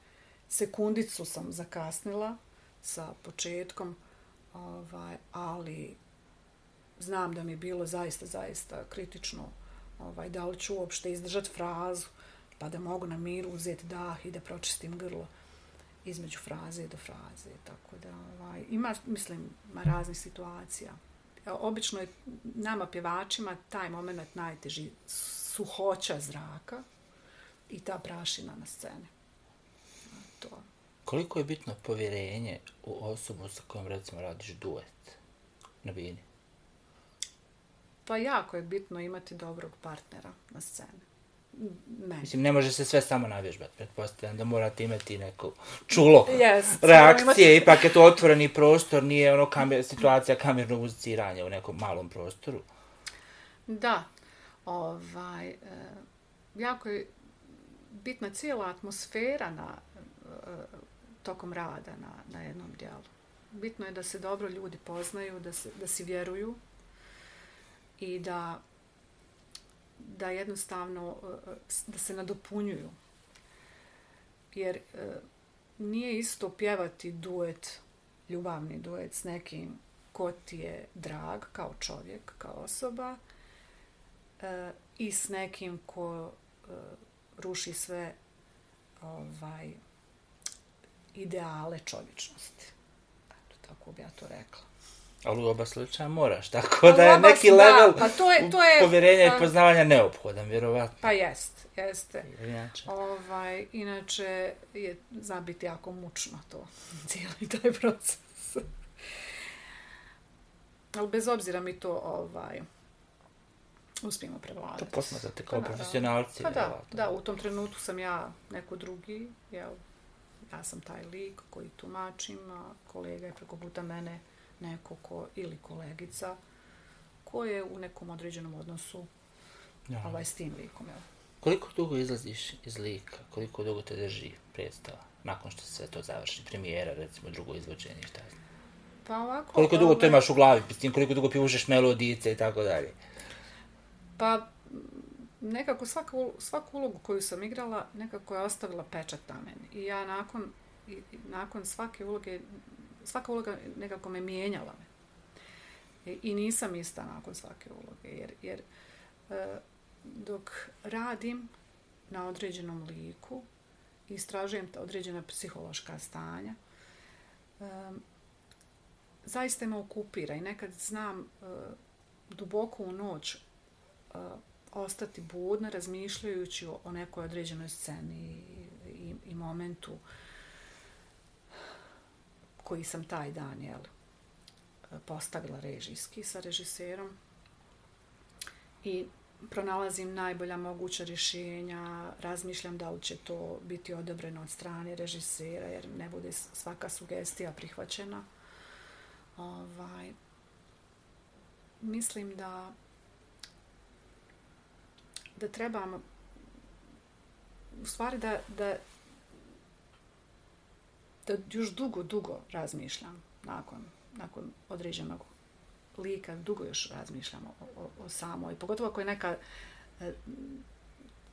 Sekundicu sam zakasnila sa početkom, ovaj, ali znam da mi je bilo zaista, zaista kritično ovaj, da li ću uopšte izdržati frazu, pa da mogu na miru uzeti dah i da pročistim grlo između fraze do fraze. Tako da, ovaj, ima, mislim, ima raznih situacija. Obično je nama pjevačima taj moment najteži suhoća zraka i ta prašina na sceni. To. Koliko je bitno povjerenje u osobu sa kojom recimo radiš duet na bini? Pa jako je bitno imati dobrog partnera na sceni. Meni. Mislim, ne može se sve samo navježbati, pretpostavljam da morate imati neko čulo yes, reakcije, imati... ipak je to otvoreni prostor, nije ono kamer, situacija kamernog muziciranja u nekom malom prostoru. Da, ovaj, e, jako je bitna cijela atmosfera na, tokom rada na, na jednom dijelu. Bitno je da se dobro ljudi poznaju, da, se, da si vjeruju, i da da jednostavno e, da se nadopunjuju. Jer e, nije isto pjevati duet, ljubavni duet s nekim ko ti je drag kao čovjek, kao osoba e, i s nekim ko e, ruši sve ovaj ideale čovječnosti. Tako bi ja to rekla. Ali u oba slučaja moraš, tako da je neki da, level pa to je, to je, povjerenja i poznavanja neophodan, vjerovatno. Pa jest, jeste. Inače. Ovaj, inače je zabiti jako mučno to, cijeli taj proces. Ali bez obzira mi to ovaj, uspijemo prevladati. To posmatrate kao pa, profesionalci. Pa da, da, u tom trenutku sam ja neko drugi, jel, ja sam taj lik koji tumačim, a kolega je preko puta mene neko ko, ili kolegica ko je u nekom određenom odnosu ja. ovaj, s tim likom. Jel? Koliko dugo izlaziš iz lika? Koliko dugo te drži predstava? Nakon što se to završi, premijera, recimo, drugo izvođenje, šta znam? Pa ovako... Koliko dugo ove... to imaš u glavi, pistim, koliko dugo pivušeš melodice i tako dalje? Pa, nekako svaku, svaku ulogu koju sam igrala, nekako je ostavila pečat na meni. I ja nakon, i, nakon svake uloge svaka uloga nekako me mijenjala me. I, I nisam ista nakon svake uloge, jer, jer e, dok radim na određenom liku, istražujem ta određena psihološka stanja, e, zaista me okupira i nekad znam e, uh, duboko u noć uh, ostati budna razmišljajući o, o nekoj određenoj sceni i, i, i momentu koji sam taj dan jel, postavila režijski sa režiserom i pronalazim najbolja moguća rješenja, razmišljam da li će to biti odobreno od strane režisera, jer ne bude svaka sugestija prihvaćena. Ovaj, mislim da da trebam u stvari da, da da još dugo, dugo razmišljam nakon, nakon određenog lika, dugo još razmišljam o, o, o samoj, pogotovo ako je neka e,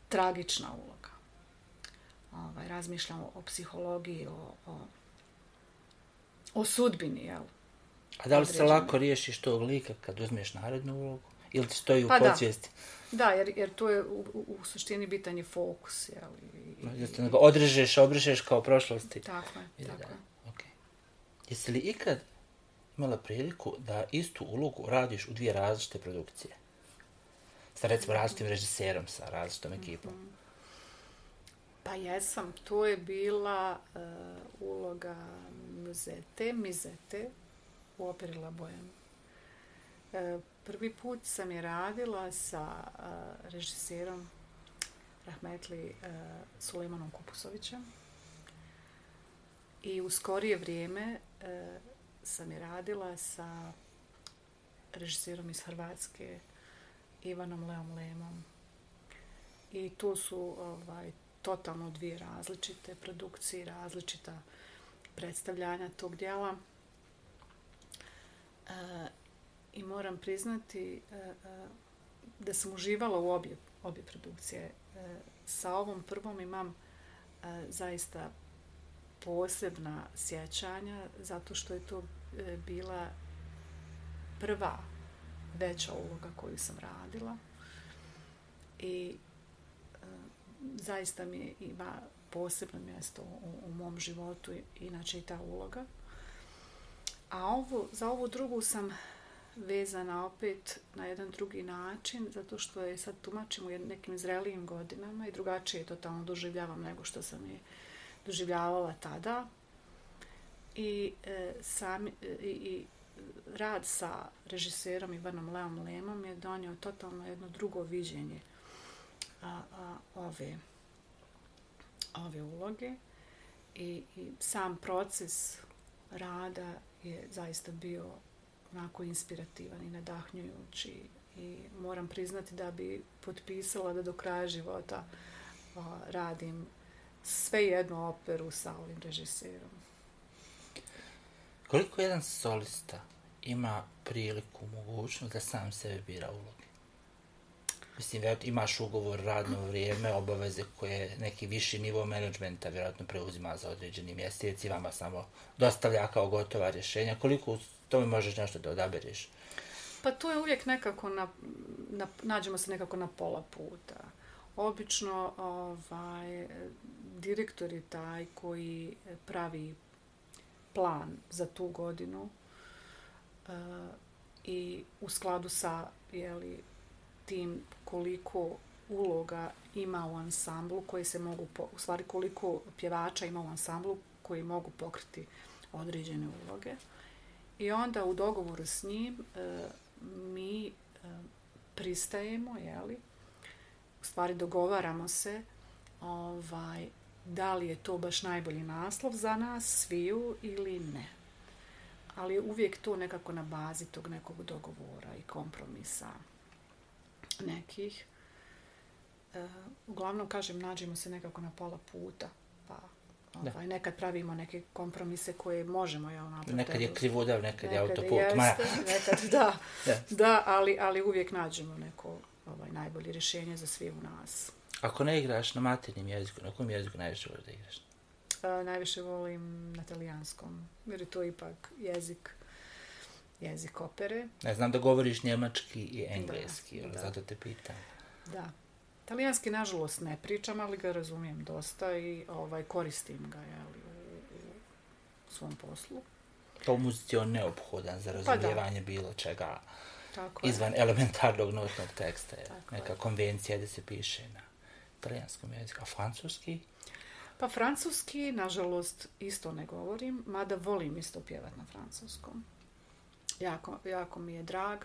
tragična uloga. Ovaj, razmišljam o, o psihologiji, o, o, o sudbini, jel? A da li se lako riješiš tog lika kad uzmeš narednu ulogu? Ili ti stoji u pa podsvijesti? Da, da jer, jer to je u, u, u suštini bitan je fokus, jel? I, i, Jeste, nego odrežeš, obrišeš kao prošlosti. Tako je, tako da. je. Okay. Jesi li ikad imala priliku da istu ulogu radiš u dvije različite produkcije? Sa recimo različitim režiserom, sa različitom ekipom. Mm -hmm. Pa jesam, to je bila uh, uloga Mizete, Mizete u operi La Boheme. Uh, prvi put sam je radila sa uh, režiserom Rahmetli uh, Sulejmanom Kupusovićem. I u skorije vrijeme uh, sam je radila sa režiserom iz Hrvatske, Ivanom Leom Lemom. I to su ovaj, totalno dvije različite produkcije, različita predstavljanja tog dijela. E, I moram priznati e, e, da sam uživala u obje, obje produkcije. E, sa ovom prvom imam zaista posebna sjećanja zato što je to bila prva veća uloga koju sam radila i zaista mi ima posebno mjesto u, u mom životu inače i ta uloga a ovo, za ovu drugu sam vezana opet na jedan drugi način zato što je sad tumačim u nekim zrelijim godinama i drugačije totalno doživljavam nego što sam je doživljavala tada. I e, sam e, i, i rad sa režiserom Ivanom Leom Lemom je donio totalno jedno drugo viđenje a, a, ove ove uloge. I, i sam proces rada je zaista bio onako inspirativan i nadahnjujući i moram priznati da bi potpisala da do kraja života a, radim sve jednu operu sa ovim režiserom. Koliko jedan solista ima priliku, mogućnost da sam sebe bira uloge? Mislim, imaš ugovor, radno vrijeme, obaveze koje neki viši nivo menadžmenta vjerojatno preuzima za određeni mjesec i vama samo dostavlja kao gotova rješenja. Koliko tome možeš nešto da odabereš? Pa to je uvijek nekako, na, na, nađemo se nekako na pola puta. Obično ovaj, direktor je taj koji pravi plan za tu godinu uh, i u skladu sa jeli, tim koliko uloga ima u ansamblu koji se mogu, po, u stvari koliko pjevača ima u ansamblu koji mogu pokriti određene uloge. I onda u dogovoru s njim e, mi e, pristajemo, jeli, u stvari dogovaramo se ovaj, da li je to baš najbolji naslov za nas sviju ili ne. Ali uvijek to nekako na bazi tog nekog dogovora i kompromisa nekih. E, uglavnom, kažem, nađemo se nekako na pola puta, ovaj, nekad pravimo neke kompromise koje možemo ja napraviti. Nekad je krivodav, nekad, nekad je autoput. Jeste, Maja. nekad da, yes. da ali, ali uvijek nađemo neko ovaj, najbolje rješenje za svi u nas. Ako ne igraš na maternim jeziku, na kom jeziku najviše voliš da igraš? Uh, najviše volim na talijanskom, jer je to ipak jezik jezik opere. Ne znam da govoriš njemački i engleski, da, da. zato te pitam. Da. Talijanski, nažalost, ne pričam, ali ga razumijem dosta i ovaj koristim ga jeli, u, u svom poslu. To u muzici je on neophodan za Pa razumijevanje bilo čega Tako je. izvan elementarnog notnog teksta. Je. Tako Neka je. konvencija da se piše na italijanskom jeziku. A francuski? Pa francuski, nažalost, isto ne govorim, mada volim isto pjevat na francuskom. Jako, jako mi je drag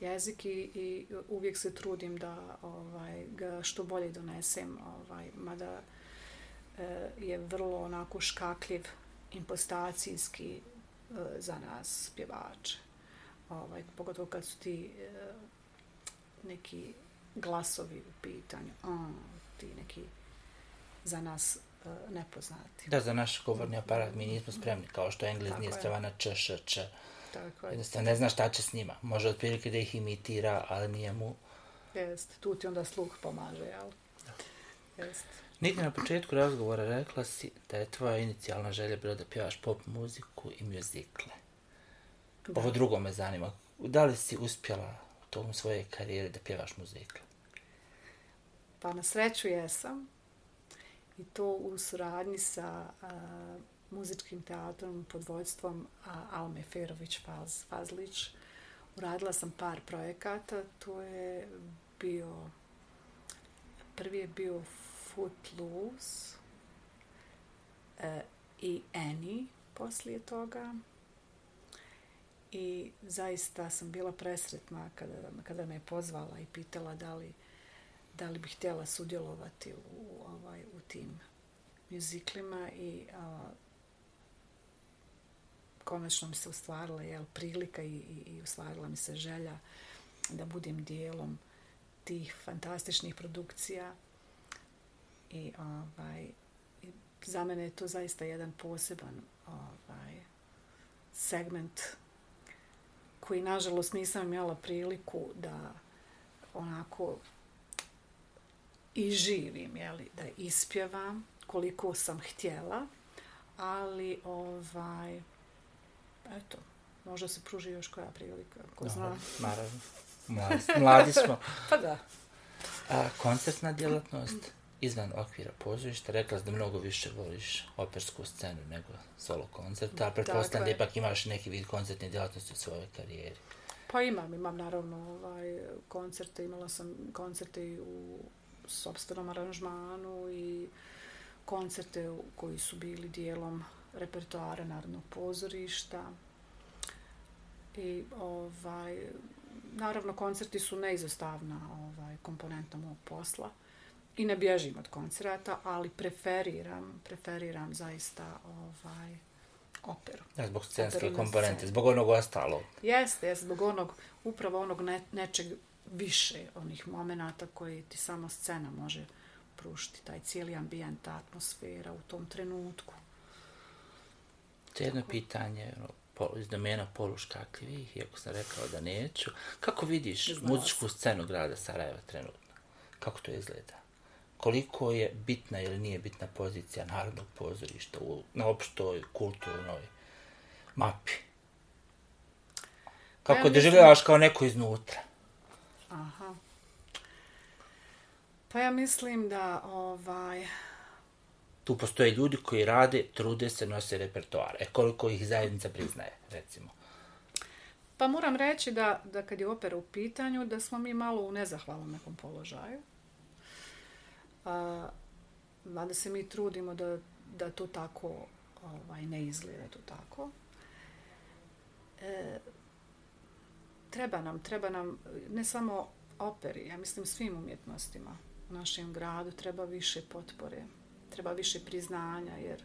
jezik i, i uvijek se trudim da ovaj, ga što bolje donesem, ovaj, mada e, je vrlo onako škakljiv, impostacijski e, za nas pjevače. Ovaj, pogotovo kad su ti e, neki glasovi u pitanju, a, ti neki za nas nepoznati. Da, za naš govorni aparat mi nismo spremni, kao što Englez Tako nije je. spreman na č, š, č. Tako je. Jednostavno ne zna šta će s njima. Može otprilike da ih imitira, ali nije mu... Jest, tu ti onda sluh pomaže, jel? Jest. Nigdje na početku razgovora rekla si da je tvoja inicijalna želja bila da pjevaš pop muziku i mjuzikle. Da. Ovo drugo me zanima. Da li si uspjela u tom svoje karijere da pjevaš muzikle? Pa na sreću jesam. I to u suradnji sa a, muzičkim teatrom pod vojstvom Alme Ferović Faz, Fazlić. Uradila sam par projekata. To je bio... Prvi je bio Footloose e, i Annie poslije toga. I zaista sam bila presretna kada, kada me je pozvala i pitala da li da li bih htjela sudjelovati u, ovaj, u tim mjuziklima i a, konačno mi se ostvarila jel, prilika i, i, i ostvarila mi se želja da budem dijelom tih fantastičnih produkcija. I ovaj, i za mene je to zaista jedan poseban ovaj, segment koji nažalost nisam imala priliku da onako i živim, jeli, da ispjevam koliko sam htjela, ali ovaj, eto, možda se pruži još koja prilika, ko zna. Naravno. Mladi, mladi smo. Pa da. A koncertna djelatnost izvan okvira pozorišta, rekla da mnogo više voliš opersku scenu nego solo koncerta, a pretpostavljam da ipak imaš neki vid koncertne djelatnosti u svojoj karijeri. Pa imam, imam naravno ovaj, koncerte, imala sam koncerte u sobstvenom aranžmanu i koncerte koji su bili dijelom repertoara Narodnog pozorišta. I ovaj, naravno koncerti su neizostavna ovaj, komponenta mog posla. I ne bježim od koncerata, ali preferiram, preferiram zaista ovaj, operu. Da, zbog scenske komponente, zbog onog ostalog. Jeste, jeste, zbog onog, upravo onog ne, nečeg više, onih momenata koji ti samo scena može pružiti, taj cijeli ambijent, atmosfera u tom trenutku. To je jedno pitanje ono, pol, iz domena poluškakljivih, iako sam rekao da neću. Kako vidiš Znala muzičku scenu grada Sarajeva trenutno? Kako to izgleda? Koliko je bitna ili nije bitna pozicija Narodnog pozorišta u, na opštoj kulturnoj mapi? Pa ja Kako mislim- doživljavaš kao neko iznutra? Aha. Pa ja mislim da ovaj, Tu postoje ljudi koji rade, trude se, nose repertoar. E koliko ih zajednica priznaje, recimo. Pa moram reći da, da kad je opera u pitanju, da smo mi malo u nezahvalnom nekom položaju. A, mada se mi trudimo da, da to tako ovaj, ne izgleda to tako. E, treba nam, treba nam ne samo operi, ja mislim svim umjetnostima u našem gradu treba više potpore, treba više priznanja, jer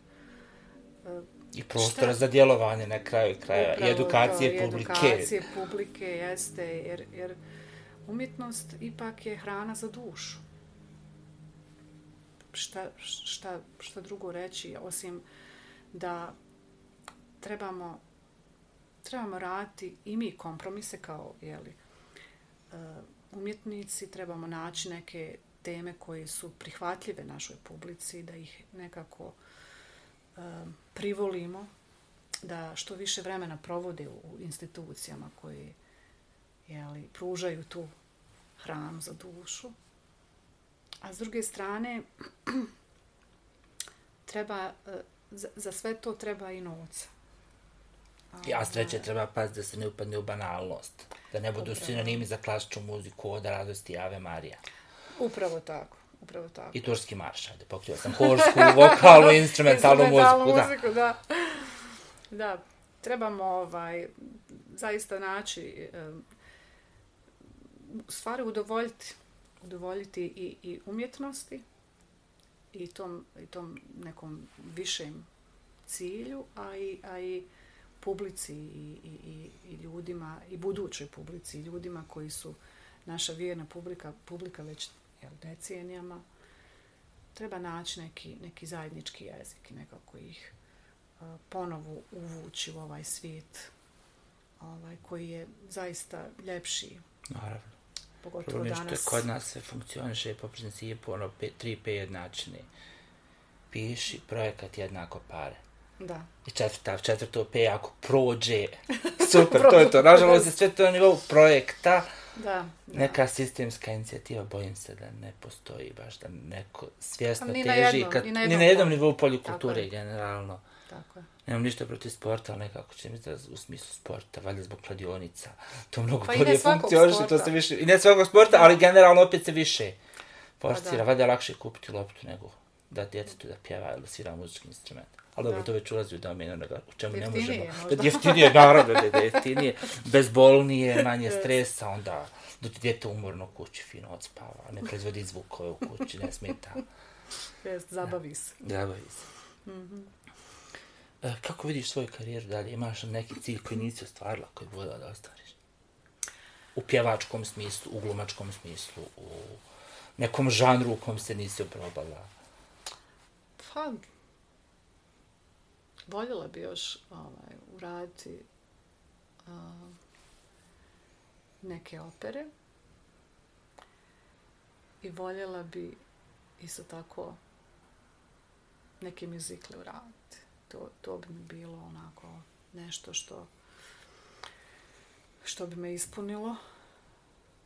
e, I prostora Šta? za djelovanje na kraju kraja. I Upravo edukacije to, i publike. Edukacije publike jeste, jer, jer umjetnost ipak je hrana za dušu. Šta, šta, šta drugo reći, osim da trebamo, trebamo raditi i mi kompromise kao jeli, uh, umjetnici, trebamo naći neke teme koje su prihvatljive našoj publici, da ih nekako uh, privolimo da što više vremena provode u institucijama koje jeli, pružaju tu hranu za dušu. A s druge strane, treba, e, za, za sve to treba i novca. Ja sreće treba paziti da se ne upadne u banalnost. Da ne budu Upravo. sinonimi za klasičnu muziku od radosti Ave Marija. Upravo tako, upravo tako. I turski marš, ajde, pokrio sam horsku, vokalnu, instrumentalnu Instrumentalnu muziku, da. muziku, da. Da, trebamo ovaj, zaista naći, em, stvari udovoljiti, udovoljiti i, i umjetnosti i tom, i tom nekom višem cilju, a i, a i publici i, i, i, i ljudima, i budućoj publici, i ljudima koji su naša vjerna publika, publika već jel, decenijama, treba naći neki, neki zajednički jezik i nekako ih a, ponovo uvući u ovaj svijet ovaj, koji je zaista ljepši, Naravno. pogotovo Problem što danas. kod nas sve funkcioniše po principu ono 3P jednačine. Piši projekat jednako pare. Da. I četvrta, četvrto P ako prođe. Super, to je to. Nažalost, sve to na nivou projekta. Da, da. Neka sistemska inicijativa, bojim se da ne postoji baš, da neko svjesno Pa ni na teži, jednom- kad, ni na ni jednom na jednom polju. nivou Tako polikulture je. generalno. Tako je. Nemam ništa protiv sporta, ali nekako će mi da u smislu sporta, valjda zbog kladionica. To mnogo Pa bolje funkcioniše, to se više, i ne svakog sporta, ali generalno opet se više forsira. da. Valjda je lakše kupiti loptu nego da djetetu da pjeva ili svira muzički instrument. Ali dobro, to već ulazi u domenu onoga u čemu ne možemo. Da jeftinije, naravno da je jeftinije, bezbolnije, manje stresa, onda da ti djete umorno u kući fino odspava, ne proizvodi zvukove u kući, ne smeta. Jest, zabavi se. Zabavi se. E, kako vidiš svoju karijeru dalje? Imaš neki cilj koji nisi ostvarila, koji bi voljela da ostvariš? U pjevačkom smislu, u glumačkom smislu, u nekom žanru u kom se nisi oprobala. Pa, voljela bi još ovaj, uraditi a, neke opere i voljela bi isto tako neke muzikle uraditi. To, to bi mi bilo onako nešto što što bi me ispunilo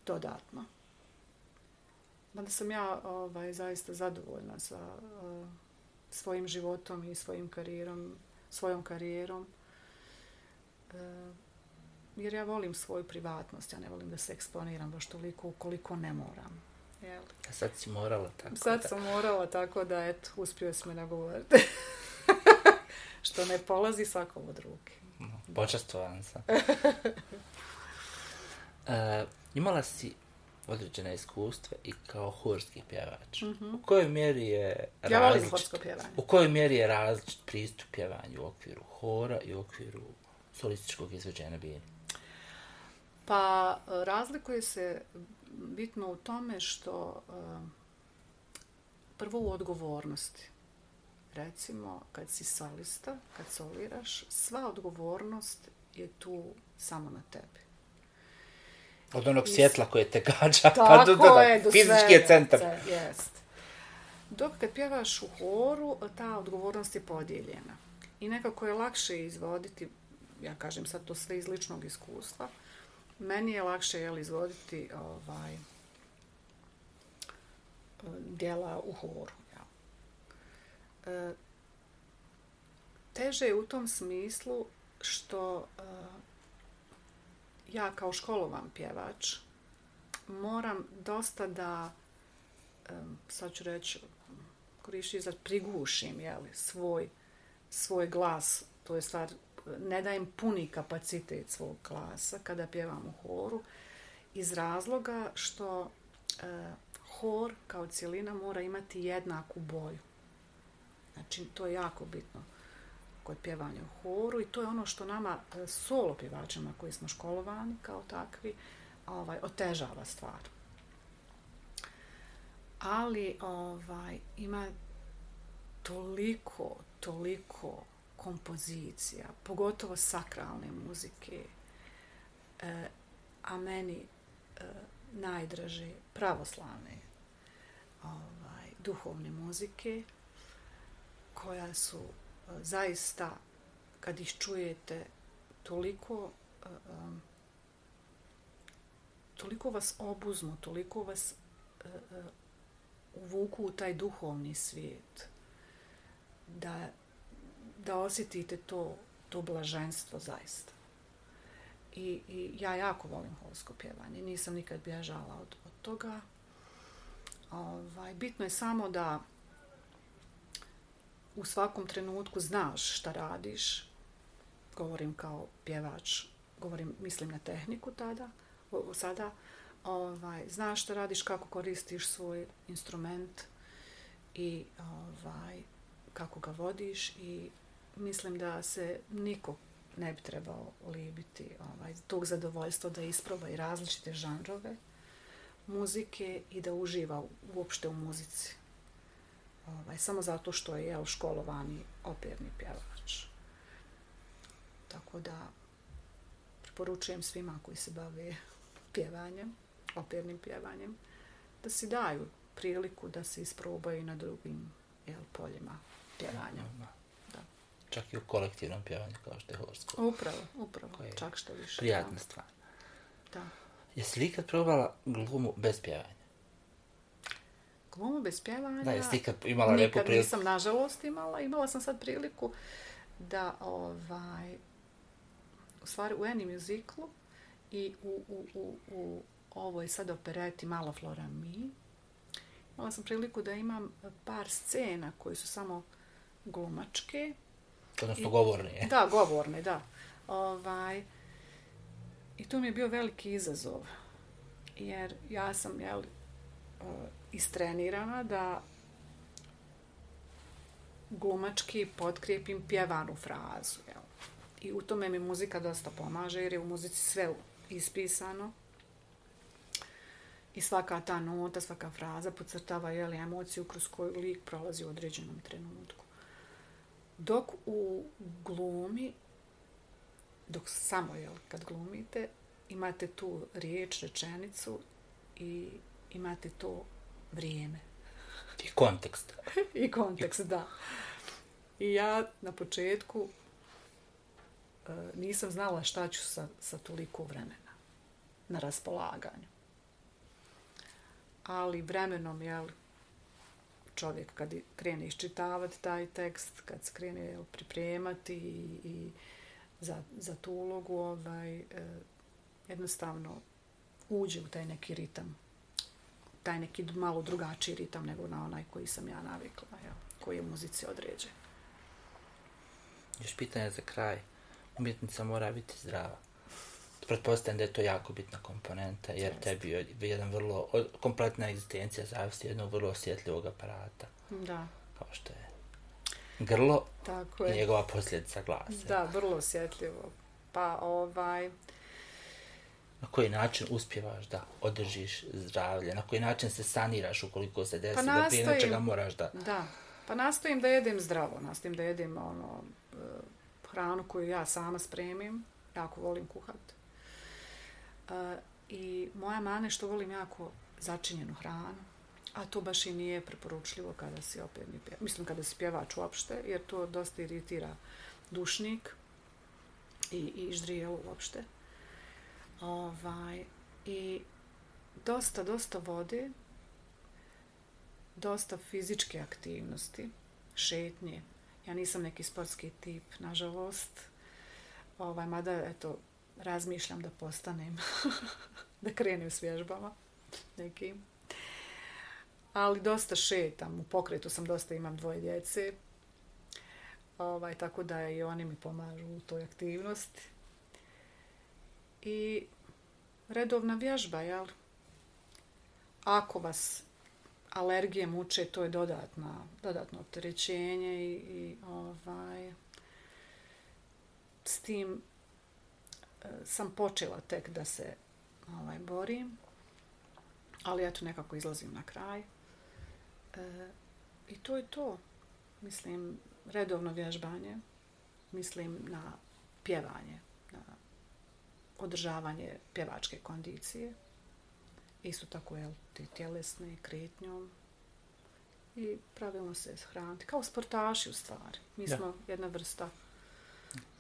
dodatno. Mada sam ja ovaj, zaista zadovoljna sa uh, svojim životom i svojim karijerom, svojom karijerom. Uh, jer ja volim svoju privatnost, ja ne volim da se eksponiram baš toliko ukoliko ne moram. Jel? A sad si morala tako Sad da... sam morala tako da, eto, uspio si me nagovoriti. Što ne polazi svakom od ruke. Počastovan sam. e, imala si određena iskustva i kao horski pjevač. Mm -hmm. U kojoj mjeri je. Ja različit- pjevanje. U kojoj mjeri je različit pristup pjevanju u okviru hora i u okviru solističkog izvođenja bini? Pa razlikuje se bitno u tome što e, prvo u odgovornosti. Recimo, kad si solista, kad soliraš, sva odgovornost je tu samo na tebi. Od onog svjetla koje te gađa, pa do, do, do, je, do fizički je centar. Ce- Jest. Dok kad pjevaš u horu, ta odgovornost je podijeljena. I nekako je lakše izvoditi, ja kažem sad to sve iz ličnog iskustva, meni je lakše jel, izvoditi ovaj, dijela u horu. Ja. E, teže je u tom smislu što e, ja kao školovan pjevač moram dosta da, em, sad ću reći, korišći za prigušim jeli, svoj, svoj glas, to je stvar, ne dajem puni kapacitet svog glasa kada pjevam u horu, iz razloga što e, hor kao cijelina mora imati jednaku boju. Znači, to je jako bitno kod pjevanja u horu i to je ono što nama e, solo pjevačima koji smo školovani kao takvi ovaj otežava stvar. Ali ovaj ima toliko, toliko kompozicija, pogotovo sakralne muzike, e, a meni e, najdraže pravoslavne ovaj, duhovne muzike, koja su zaista, kad ih čujete, toliko e, e, toliko vas obuzmu, toliko vas e, uvuku u taj duhovni svijet, da, da osjetite to to blaženstvo zaista. I, I ja jako volim holsko pjevanje. Nisam nikad bježala od, od toga. Ovaj, bitno je samo da u svakom trenutku znaš šta radiš. Govorim kao pjevač, govorim, mislim na tehniku tada, o, sada. Ovaj, znaš šta radiš, kako koristiš svoj instrument i ovaj, kako ga vodiš i mislim da se niko ne bi trebao libiti ovaj, tog zadovoljstva da isproba i različite žanrove muzike i da uživa uopšte u muzici. Ovaj, samo zato što je jel, školovani operni pjevač. Tako da preporučujem svima koji se bave pjevanjem, opernim pjevanjem, da si daju priliku da se isprobaju na drugim jel, poljima pjevanja. Da. Čak i u kolektivnom pjevanju kao što je horsko. Upravo, upravo. Čak što više. Prijatna da. stvar. Da. Jesi li ikad probala glumu bez pjevanja? Glumu bez pjevanja? Da, jesi ikad imala neku priliku? Nikad nisam, nažalost, imala. Imala sam sad priliku da, ovaj, u stvari, u Any Musiclu i u, u, u, u ovoj sad opereti Mala Flora Mi, imala sam priliku da imam par scena koji su samo glumačke. Odnosno govorne. Da, govorne, da. Ovaj, I to mi je bio veliki izazov. Jer ja sam, jel, istrenirana da glumački potkrijepim pjevanu frazu. Jel. I u tome mi muzika dosta pomaže jer je u muzici sve ispisano. I svaka ta nota, svaka fraza podcrtava jel, emociju kroz koju lik prolazi u određenom trenutku. Dok u glumi, dok samo jel, kad glumite, imate tu riječ, rečenicu i imate to vrijeme. I kontekst. I kontekst, da. I ja na početku e, nisam znala šta ću sa, sa toliko vremena na raspolaganju. Ali vremenom, jel, čovjek kad krene iščitavati taj tekst, kad se krene jel, pripremati i, i za, za tu ulogu, ovaj, e, jednostavno uđe u taj neki ritam. Taj neki malo drugačiji ritam nego na onaj koji sam ja navikla, jel, koji je muzici određen. Još pitanje za kraj. Umjetnica mora biti zdrava. Pretpostavljam da je to jako bitna komponenta, jer Jeste. tebi je jedan vrlo, kompletna egzistencija zavisi jednog vrlo osjetljivog aparata. Da. Kao što je grlo Tako je. i njegova posljedica glasa. Da, vrlo osjetljivo. Pa ovaj... Na koji način uspjevaš da održiš zdravlje? Na koji način se saniraš ukoliko se desi pa nastojim, da prije nečega moraš da... Da, pa nastojim da jedem zdravo. Nastojim da jedem ono, eh, hranu koju ja sama spremim. Jako volim kuhat. Uh, I moja mana što volim jako začinjenu hranu a to baš i nije preporučljivo kada si operni pjevač. Mislim, kada si pjevač uopšte, jer to dosta iritira dušnik i, i ždrijel uopšte. Ovaj, I dosta, dosta vode, dosta fizičke aktivnosti, šetnje. Ja nisam neki sportski tip, nažalost. Ovaj, mada, eto, razmišljam da postanem, da krenem s vježbama nekim ali dosta šetam, u pokretu sam dosta, imam dvoje djece, ovaj, tako da i oni mi pomažu u toj aktivnosti. I redovna vježba, jel? Ako vas alergije muče, to je dodatna, dodatno opterećenje i, i ovaj, s tim e, sam počela tek da se ovaj, borim, ali eto nekako izlazim na kraj. E, I to je to. Mislim, redovno vježbanje. Mislim na pjevanje, održavanje pjevačke kondicije. Isto tako je ti tjelesne kretnjom. I pravilno se hraniti. Kao sportaši u stvari. Mi da. smo jedna vrsta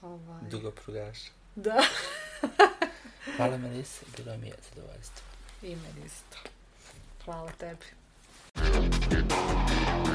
ovaj... Dugo prugaša. Da. Hvala Melisa, bilo mi je zadovoljstvo. I meni isto. Hvala tebi. Thank you.